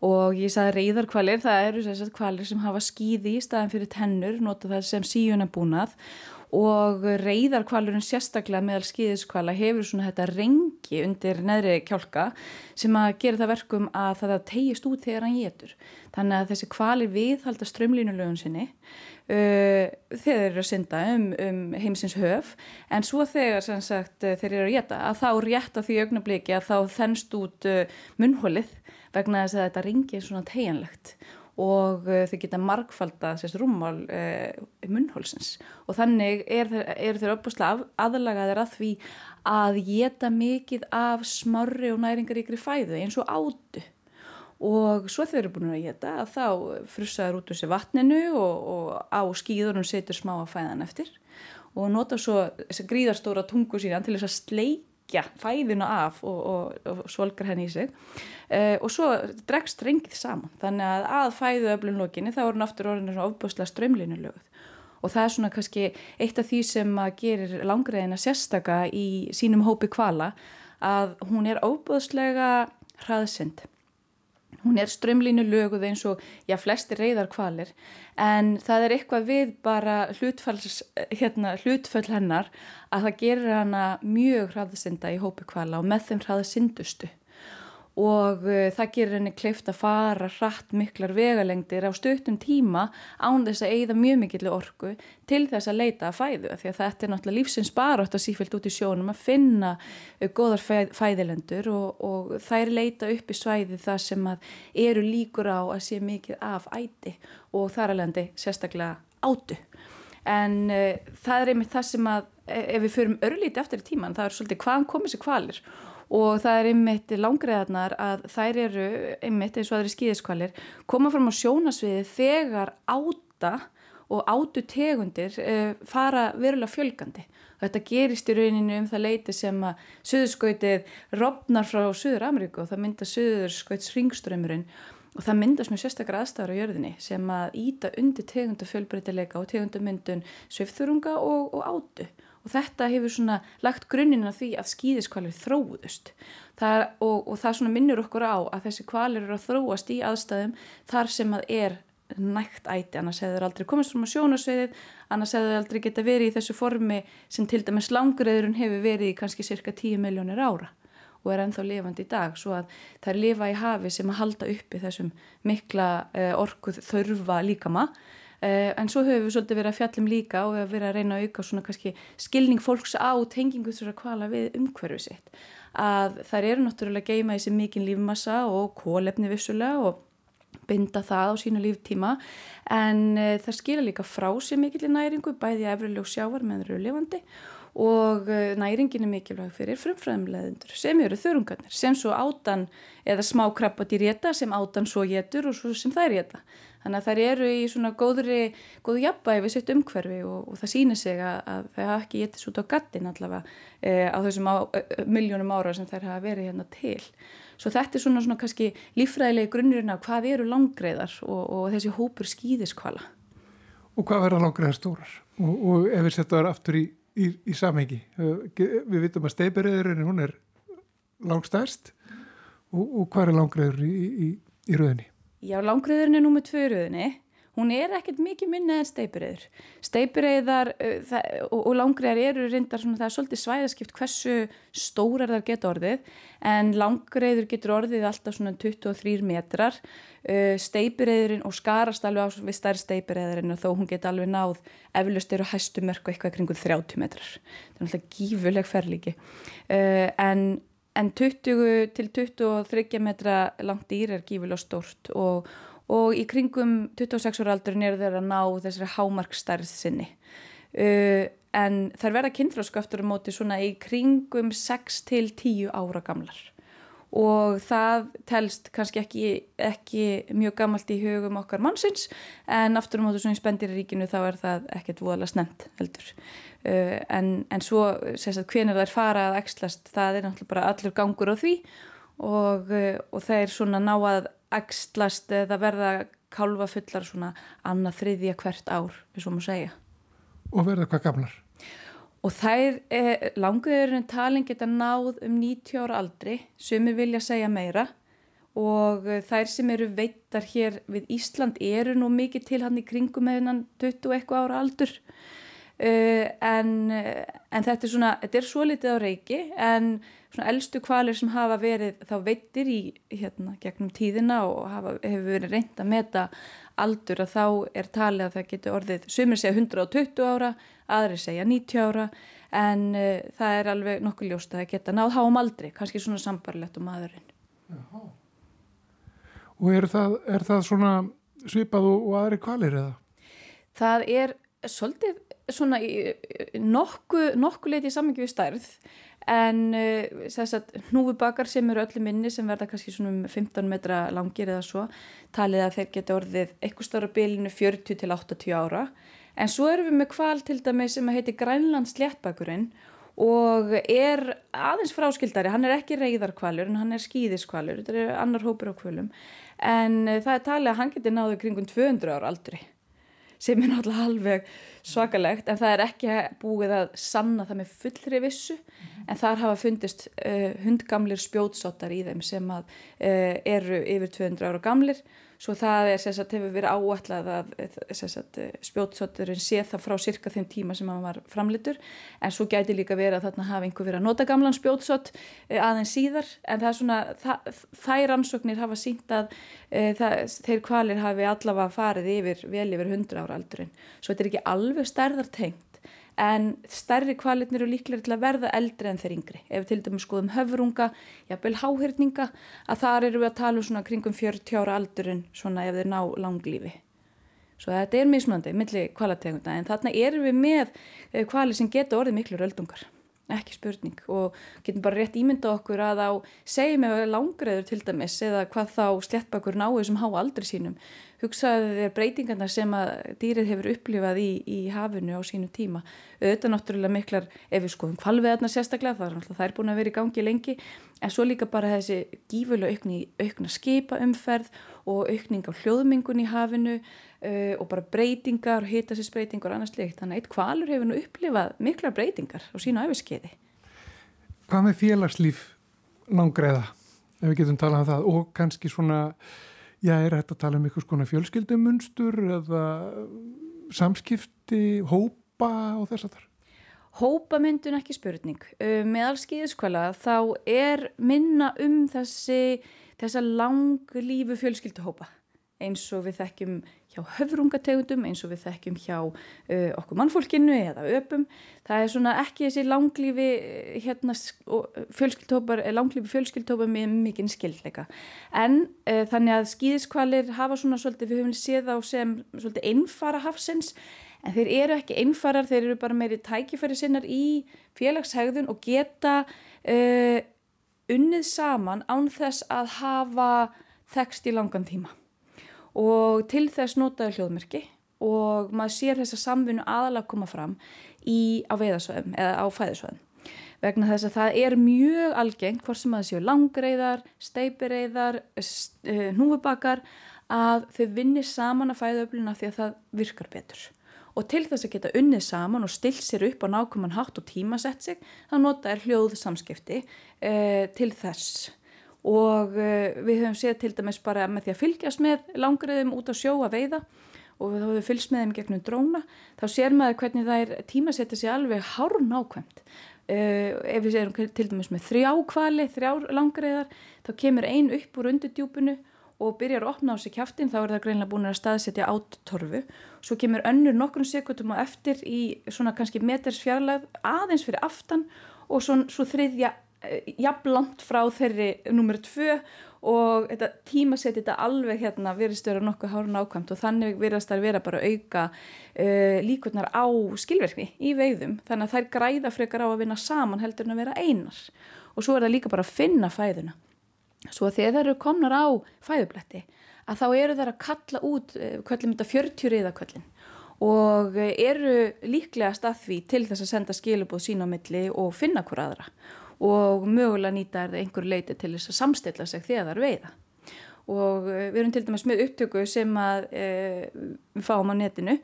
og ég sagði reyðarkvalir það eru þess að kvalir sem hafa skýði í staðan fyrir tennur, nota það sem síuna búnað og reyðarkvalurinn sérstaklega meðal skýðiskvala hefur svona þetta rengi undir neðri kjálka sem að gera það verkum að það tegist út þegar hann getur. Þannig að þessi kvalir við halda strömlínulögun sinni uh, þegar þeir eru að synda um, um heimsins höf en svo þegar sagt, þeir eru að geta að þá rétt að því augnabliki að þá þennst út uh, munhólið vegna þess að þetta rengi er svona tegjanlegt og uh, þau geta markfalda sérst rúmmál uh, munnhólsins. Og þannig er, er þeir uppbúrslega aðlagaðir að því að geta mikið af smarri og næringaríkri fæðu eins og átu. Og svo þeir eru búin að geta að þá frussaður út úr sér vatninu og, og á skýðunum setur smá að fæðan eftir. Og nota svo þess að gríðarstóra tungu síðan til þess að sleik leggja fæðina af og, og, og svolgar henni í sig. Uh, og svo dregst strengið saman. Þannig að að fæðu öflun lokinni þá er hann aftur orðinu svona ofbúslega strömlinu löguð og það er svona kannski eitt af því sem að gerir langreðina sérstaka í sínum hópi kvala að hún er ofbúslega hraðsind hún er strömlínu löguð eins og já, flesti reyðar kvalir en það er eitthvað við bara hérna, hlutföll hennar að það gerir hana mjög hraðsynda í hópi kvala og með þeim hraðsyndustu og uh, það gerir henni kleift að fara hratt miklar vegalengdir á stöttum tíma án þess að eigða mjög mikill orku til þess að leita að fæðu því að þetta er náttúrulega lífsins barátt að sífælt út í sjónum að finna uh, góðar fæð, fæðilendur og, og þær leita upp í svæði það sem eru líkur á að sé mikið af æti og þar alveg sérstaklega átu. En uh, það er einmitt það sem að e, ef við förum örlíti eftir í tíman það er svolítið hvaðan komið sér kvalir og það er einmitt langriðarnar að þær eru einmitt eins og aðri skýðiskvalir koma fram á sjónasviði þegar áta og átu tegundir uh, fara verulega fjölgandi. Þetta gerist í rauninu um það leiti sem að söðurskautið robnar frá Suður Ameríku og það mynda söðurskauts ringströmmurinn og það myndast með sérstakar aðstæðar á jörðinni sem að íta undir tegundafjölbreytileika og tegundamyndun svifþurunga og, og átu og þetta hefur svona lagt grunninn að því að skýðiskvalir þróðust er, og, og það svona minnur okkur á að þessi kvalir eru að þróast í aðstæðum þar sem að er nægt æti, annars hefur aldrei komast fram á sjónasveiðið, annars hefur aldrei geta verið í þessu formi sem til dæmis languröðurinn hefur verið í kannski cirka 10 miljónir ára og er ennþá lifandi í dag, svo að það er lifa í hafi sem að halda uppi þessum mikla uh, orkuð þörfa líkama en svo höfum við svolítið verið að fjallum líka og við höfum verið að reyna að auka svona kannski skilning fólks á tengingu þessara kvala við umhverfu sitt. Að þær eru náttúrulega geima í sig mikinn lífmassa og kólefni vissulega og binda það á sínu líftíma en uh, það skilja líka frá sér mikill í næringu bæði efrileg sjávar með þeirra lifandi og uh, næringin er mikilvæg fyrir frumfræðumleðendur sem eru þörungarnir sem svo átan eða smá krabbat í rétta sem átan svo getur og svo sem þær geta. Þannig að þær eru í svona góðri, góðu jafnbæði við sitt umhverfi og, og það sýnir sig að, að þau hafa ekki getist út á gattin allavega e, á þessum á, miljónum ára sem þær hafa verið hérna til. Svo þetta er svona, svona kannski lífræðilegi grunnurinn af hvað eru langreiðar og, og þessi hópur skýðiskvala. Og hvað verða langreiðar stórar? Og, og ef við setjum það aftur í, í, í samhengi, við vitum að steipiröðurinn hún er langstærst og hvað er langreiður í, í rauðinni? Já, langriðurinn er númið tvö í rauðinni hún er ekkert mikið minna en steipireyður. Steipireyðar uh, og, og langriðar eru reyndar svona það er svolítið svæðaskipt hversu stórar þar geta orðið en langriður getur orðið alltaf svona 23 metrar. Uh, steipireyðurinn og skarast alveg á við stær steipireyðurinn og þó hún geta alveg náð eflust eru hæstu mörku eitthvað kringu 30 metrar. Það er alltaf gífurleg ferlíki. Uh, en En 20 til 23 metra langt dýr er gífilega stort og, og í kringum 26 ára aldurinn er þeir að ná þessari hámarkstærð sinni. Uh, en þær verða kynfrásköftur á móti svona í kringum 6 til 10 ára gamlar og það telst kannski ekki, ekki mjög gammalt í hugum okkar mannsins en aftur á móti svona í spendiríkinu þá er það ekkert voðalega snemt heldur uh, en, en svo hvernig það er farað að ekslast það er náttúrulega bara allur gangur á því og, uh, og það er svona ná að ekslast eða verða kálfa fullar svona annað þriðja hvert ár, við svo má segja. Og verða hvað gamlar? Og þær eh, languðurinn talin geta náð um 90 ára aldri, sumir vilja segja meira og eh, þær sem eru veittar hér við Ísland eru nú mikið til hann í kringum með hennan 20 eitthvað ára aldur. Uh, en, en þetta er svona, þetta er svo litið á reiki en svona eldstu kvalir sem hafa verið þá veitir í hérna gegnum tíðina og hafa, hefur verið reynd að meta aldur að þá er talið að það getur orðið, sumir segja 120 ára, aðri segja 90 ára en uh, það er alveg nokkuð ljóst að það geta náð háum aldri, kannski svona sambarlegt um aðurinn. Jaha. Og er það, er það svona svipað og, og aðri kvalir eða? Það er svolítið svona nokkuð nokku leiti í samangi við stærð en uh, að hnúfubakar sem eru öllu minni sem verða kannski svona um 15 metra langir eða svo talið að þeir geta orðið eitthvað stóra bilinu 40 til 80 ára. En svo erum við með kval til dæmi sem heiti Grænlands léttbakurinn og er aðeins fráskildari, hann er ekki reyðarkvalur en hann er skýðiskvalur, þetta er annar hópur á kvalum en uh, það er talið að hann geti náðu kringum 200 ára aldri sem er náttúrulega alveg svakalegt en það er ekki búið að sanna það með fullri vissu -hmm. en þar hafa fundist uh, hundgamlir spjótsóttar í þeim sem að, uh, eru yfir 200 ára gamlir svo það er sagt, hefur verið áætlað að spjótsótturinn sé það frá cirka þeim tíma sem hann var framlitur en svo gæti líka verið að þarna hafa einhver verið að nota gamlan spjótsótt uh, aðeins síðar. En það er svona það, þær ansóknir hafa sínt að það, þeir kvalir hafi allavega farið yfir vel yfir 100 ára aldurinn. Svo þetta er ekki alveg stærðartengt en stærri kvalitnir eru líklega til að verða eldri en þeir yngri. Ef við til dæmis skoðum höfurunga, jafnvel háhyrninga, að þar eru við að tala um svona kringum 40 ára aldurinn svona ef þeir ná langlífi. Svo þetta er mismunandi, milli kvalategunda, en þarna erum við með kvali sem geta orðið miklu röldungar ekki spurning og getum bara rétt ímynda okkur að á segjum ef langreður til dæmis eða hvað þá sléttbakur náðu sem há aldri sínum hugsaðu þér breytingarna sem að dýrið hefur upplifað í, í hafinu á sínu tíma. Auðvitað náttúrulega miklar ef við skoðum kvalveðarna sérstaklega það er náttúrulega það er búin að vera í gangi lengi en svo líka bara þessi gífulega aukni, aukna skipa umferð og aukning á hljóðmingun í hafinu uh, og bara breytingar hitasisbreytingar og annars leikt þannig að eitt kvalur hefur nú upplifað miklar breytingar á sínu æfiskeiði Hvað með félagslíf langreða ef við getum talað um það og kannski svona Já, er þetta að tala um einhvers konar fjölskyldumunstur eða samskipti, hópa og þess að þar? Hópamyndun ekki spurning. Meðal skýðiskvæla þá er minna um þessi, þessa langlífu fjölskylduhópa eins og við þekkjum hjá höfrungategundum eins og við þekkjum hjá uh, okkur mannfólkinu eða öpum. Það er svona ekki þessi langlífi hérna, fjölskyldtópar, langlífi fjölskyldtópar með mikinn skildleika. En uh, þannig að skýðiskvalir hafa svona svolítið, við höfum séð á sem svolítið einfara hafsins en þeir eru ekki einfarar, þeir eru bara meiri tækifæri sinnar í félagshægðun og geta uh, unnið saman án þess að hafa þekst í langan tíma og til þess notaðu hljóðmerki og maður sér þess að samfunnu aðalega koma fram í, á veiðasvæðum eða á fæðisvæðum vegna þess að það er mjög algengt hvort sem að það séu langreiðar, steipireiðar, núfubakar að þau vinnir saman að fæðaöfluna því að það virkar betur. Og til þess að geta unnið saman og stilt sér upp á nákvæmann hátt og tímasett sig þá nota er hljóð samskipti eh, til þess og uh, við höfum séð til dæmis bara með því að fylgjast með langriðum út á sjó að veiða og þá við fylgst með þeim gegnum dróna þá sér maður hvernig það er tímasetja sér alveg hárun ákvæmt Uh, ef við séum til dæmis með þrjá kvali, þrjá langriðar þá kemur ein upp úr undurdjúpunu og byrjar að opna á sig kæftin þá er það greinlega búin að staðsetja áttorfu. Svo kemur önnur nokkrum sekundum á eftir í svona kannski meters fjarlæð aðeins fyrir aftan og svo, svo þriðja uh, jafnlant frá þeirri nummer tvö og þetta tímasett þetta alveg hérna virðist vera nokkuð hárun ákvæmt og þannig virðast það vera bara auka uh, líkurnar á skilverkni í veiðum. Þannig að þær græða frekar á að vinna saman heldur en að vera einar. Og svo er það líka bara að finna fæðuna. Svo að þegar þeir eru komnar á fæðubletti að þá eru þeir að kalla út kvöllum þetta 40 riðaköllin og eru líklegast að því til þess að senda skilubóð sína á milli og finna hver aðra. og mögulega nýta er það einhver leiti til þess að samstilla sig þegar það er veiða. Og við erum til dæmis með upptöku sem að, e, við fáum á netinu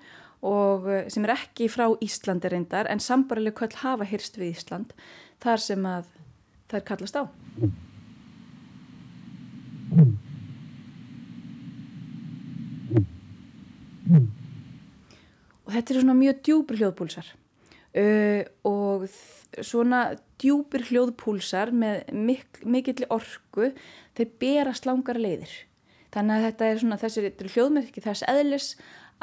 og sem er ekki frá Íslandi reyndar en sambarileg kvöld hafa hyrst við Ísland þar sem að það er kallast á. Og þetta eru svona mjög djúpur hljóðpúlsar uh, og svona djúpir hljóðpúlsar með mik mikill orku þeir berast langar leiðir. Þannig að þetta er svona þessi hljóðmerki þess eðlis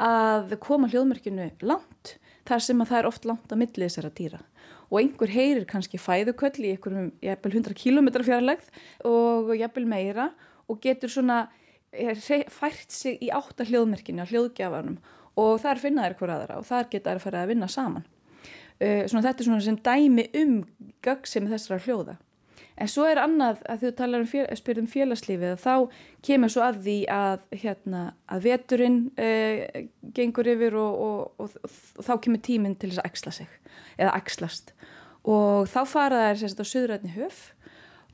að koma hljóðmerkinu langt þar sem að það er oft langt á millið þessara dýra. Og einhver heyrir kannski fæðuköll í einhverjum jæfnvel 100 km fjarlægð og jæfnvel meira og getur svona fært sig í átta hljóðmerkinu á hljóðgjafanum. Og þar finna þær hver aðra og þar geta þær að fara að vinna saman Uh, svona, þetta er svona sem dæmi um göggsemi þessara hljóða. En svo er annað að þú talar um, fél, um félagslífið þá kemur svo að því að, hérna, að veturinn uh, gengur yfir og, og, og, og þá kemur tíminn til þess að axla sig eða axlast. Og þá fara þær sérstaklega á söðrætni höf.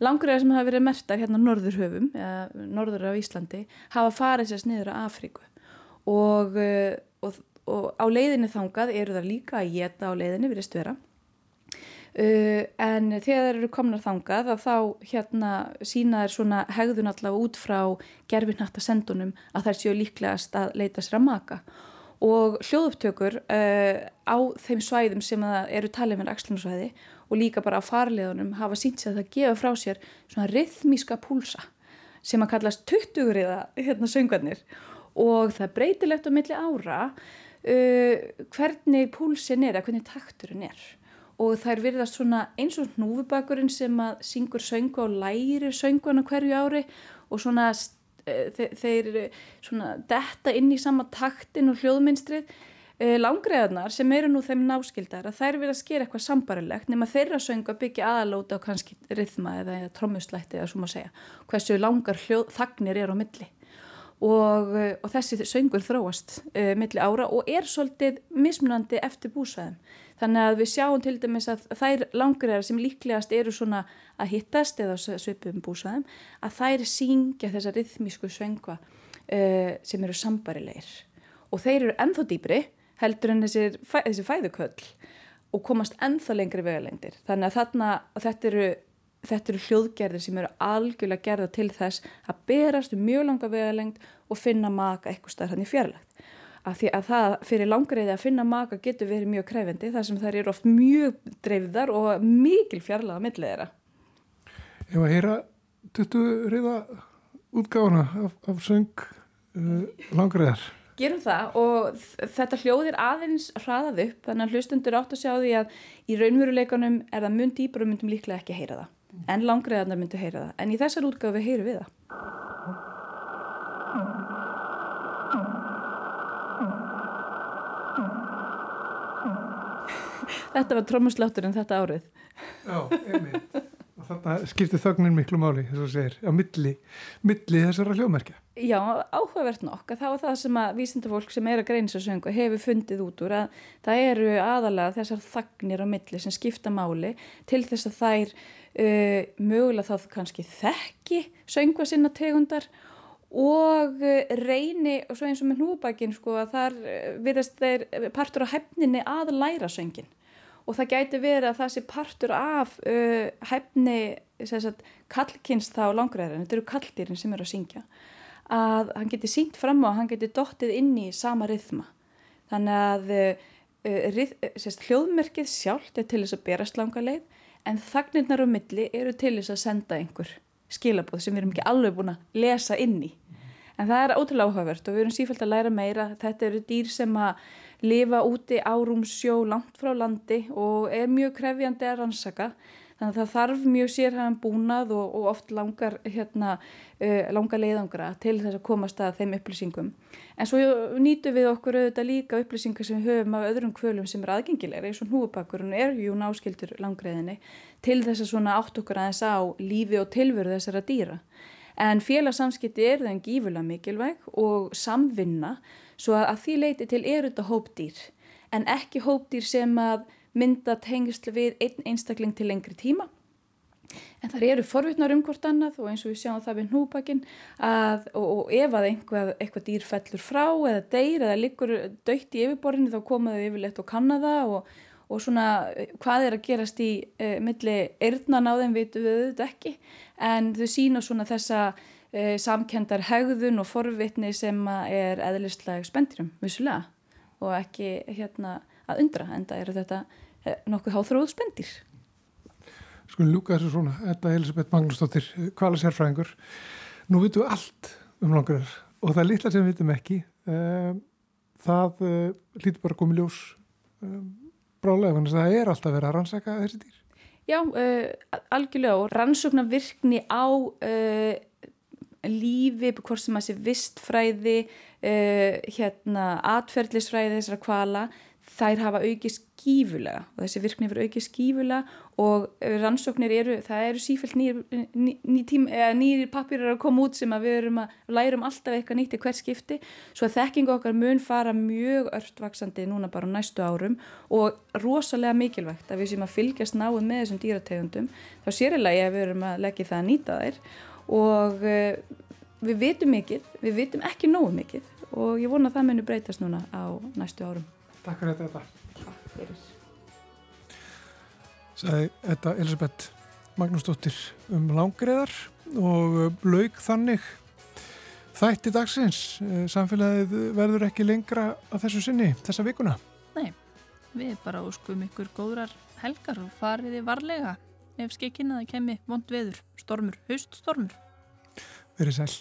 Langur er sem hafa verið mertar hérna norðurhöfum eða norður af Íslandi hafa farið sérstaklega niður á Afríku. Og uh, og á leiðinni þangað eru það líka að geta á leiðinni virðist vera. Uh, en þegar þeir eru komnar þangað þá hérna sína þeir svona hegðun allavega út frá gerfinnatta sendunum að þær séu líklegast að leita sér að maka. Og hljóðuptökur uh, á þeim svæðum sem eru talið með axlunarsvæði og líka bara á farleðunum hafa sínt sér að það gefa frá sér svona rithmíska púlsa sem að kallast 20-riða hérna söngarnir. Og það breytilegt á milli ára uh, hvernig púlsin er eða hvernig takturinn er. Og það er virðast svona eins og hnúfubakurinn sem að syngur söngu og læri sönguna hverju ári og svona uh, þeir svona detta inn í sama taktin og hljóðminstrið uh, langreðarnar sem eru nú þeim náskildar að þær að skera eitthvað sambarilegt nema þeirra söngu að byggja aðalóta á kannski rithma eða, eða trommuslætti eða svo maður segja hversu langar hljóð, þagnir er á milli og, eh, og þessi söngur þróast uh, milli ára og er svolítið mismunandi eftir búsæðum. Þannig að við sjáum til dæmis að þær langriðar sem líklegast eru svona að hittast eða svipum búsæðum að þær syngja þessa rithmísku sönga uh, sem eru sambarilegir og þeir eru enþá dýbri heldur en þessir, þessi fæðuköll og komast enþá lengri vegalengdir. Þannig að þarna, þetta eru þetta eru hljóðgerðir sem eru algjörlega gerða til þess að berast um mjög langa vegalengt og finna maka eitthvað starf hann í fjarlægt. Af því að það fyrir langriði að finna maka getur verið mjög krefendi þar sem þær eru oft mjög dreifðar og mikil fjarlæða millið þeirra. Ég var að heyra 20 reyða útgáðuna af, af söng uh, langriðar. Gerum það og þetta hljóðir aðeins hraðað upp þannig að hlustundur átt að sjá því að í raunveruleikunum er það mun dýbra og myndum líklega ekki að heyra það en langriðarnar myndu heyra það. En í þessar útgafi heyru við það. Þetta var trómuslátturinn þetta árið. Já, einmitt. Og þarna skiptir þögnin miklu máli þess að segir, á milli, milli þessara hljóðmerkja. Já, áhugavert nokk að það var það sem að vísindafólk sem er að greinsasöngu hefur fundið út úr að það eru aðalega þessar þagnir á milli sem skipta máli til þess að þær uh, mögulega þá kannski þekki söngu að sinna tegundar og uh, reyni og svo eins og með núbækin sko að þar uh, virðast þeir partur á hefninni að læra söngin og það gæti verið að það sé partur af uh, hefni sagt, kallkynst þá langræðar, þetta eru kalldýrin sem eru að syngja, að hann geti syngt fram á, hann geti dottið inn í sama rithma. Þannig að uh, rið, sérst, hljóðmerkið sjálft er til þess að berast langa leið en þagnirnar á milli eru til þess að senda einhver skilabóð sem við erum ekki alveg búin að lesa inn í. En það er ótrúlega áhugavert og við erum sífælt að læra meira. Þetta eru dýr sem að lifa úti á rúmsjó langt frá landi og er mjög krefjandi að rannsaka. Þannig að það þarf mjög sérhæðan búnað og, og oft langar, hérna, uh, langar leiðangra til þess að komast að þeim upplýsingum. En svo nýtu við okkur auðvitað líka upplýsingar sem við höfum af öðrum kvölum sem er aðgengilegri, eins og húfabakkurinn er jú náskildur langreiðinni til þess að svona átt okkur aðeins á lífi og tilveru þessara dýra. En félagsamskipti er það en gífulega mikilvæg og samvinna svo að því leiti til er þetta hópdýr en ekki hópdýr sem að mynda tengsl við einn einstakling til lengri tíma. En það eru forvittnar um hvort annað og eins og við sjáum það við hnúpakinn að og, og ef að einhvað, eitthvað dýr fellur frá eða deyr eða liggur döytt í yfirborðinu þá komaðu yfirleitt og kannada og, og svona hvað er að gerast í e, milli eirðnan á þeim veitu við auðvitað ekki en þau sína svona þessa e, samkendar hegðun og forvittni sem er eðlislega spendirum, vissulega og ekki hérna að undra en það eru þetta e, nokkuð háþróð spendir Skulum ljúka þessu svona, er Elisabeth Magnúsdóttir, kvala sérfræðingur. Nú vitum við allt um langar og það er litla sem við vitum ekki. Það lítur bara í ljós brálega, þannig að það er alltaf verið að rannsaka þessi dýr. Já, uh, algjörlega og rannsóknar virkni á uh, lífi, hvort sem að sé vistfræði, uh, hérna, atferðlisfræði þessara kvala, þær hafa aukið skífulega og þessi virkni fyrir aukið skífulega og rannsóknir eru, það eru sífælt nýjir ný, ný pappirar að koma út sem að við erum að lærum alltaf eitthvað nýtt í hver skipti. Svo að þekkingu okkar mun fara mjög örtvaksandi núna bara næstu árum og rosalega mikilvægt að við sem að fylgjast náðu með þessum dýrategundum. Þá sérilega að við erum að leggja það að nýta þær og uh, við vitum mikið, við vitum ekki nógu mikið og ég vona að það muni breytast núna á næstu árum. Takk fyrir þetta. Takk fyrir. Sæði þetta Elisabeth Magnúsdóttir um langriðar og laug þannig þætti dagsins. Samfélagið verður ekki lengra að þessu sinni þessa vikuna. Nei, við bara óskum ykkur góðrar helgar og fariði varlega ef skekkinnaði kemi vond veður, stormur, hauststormur. Verið sæl.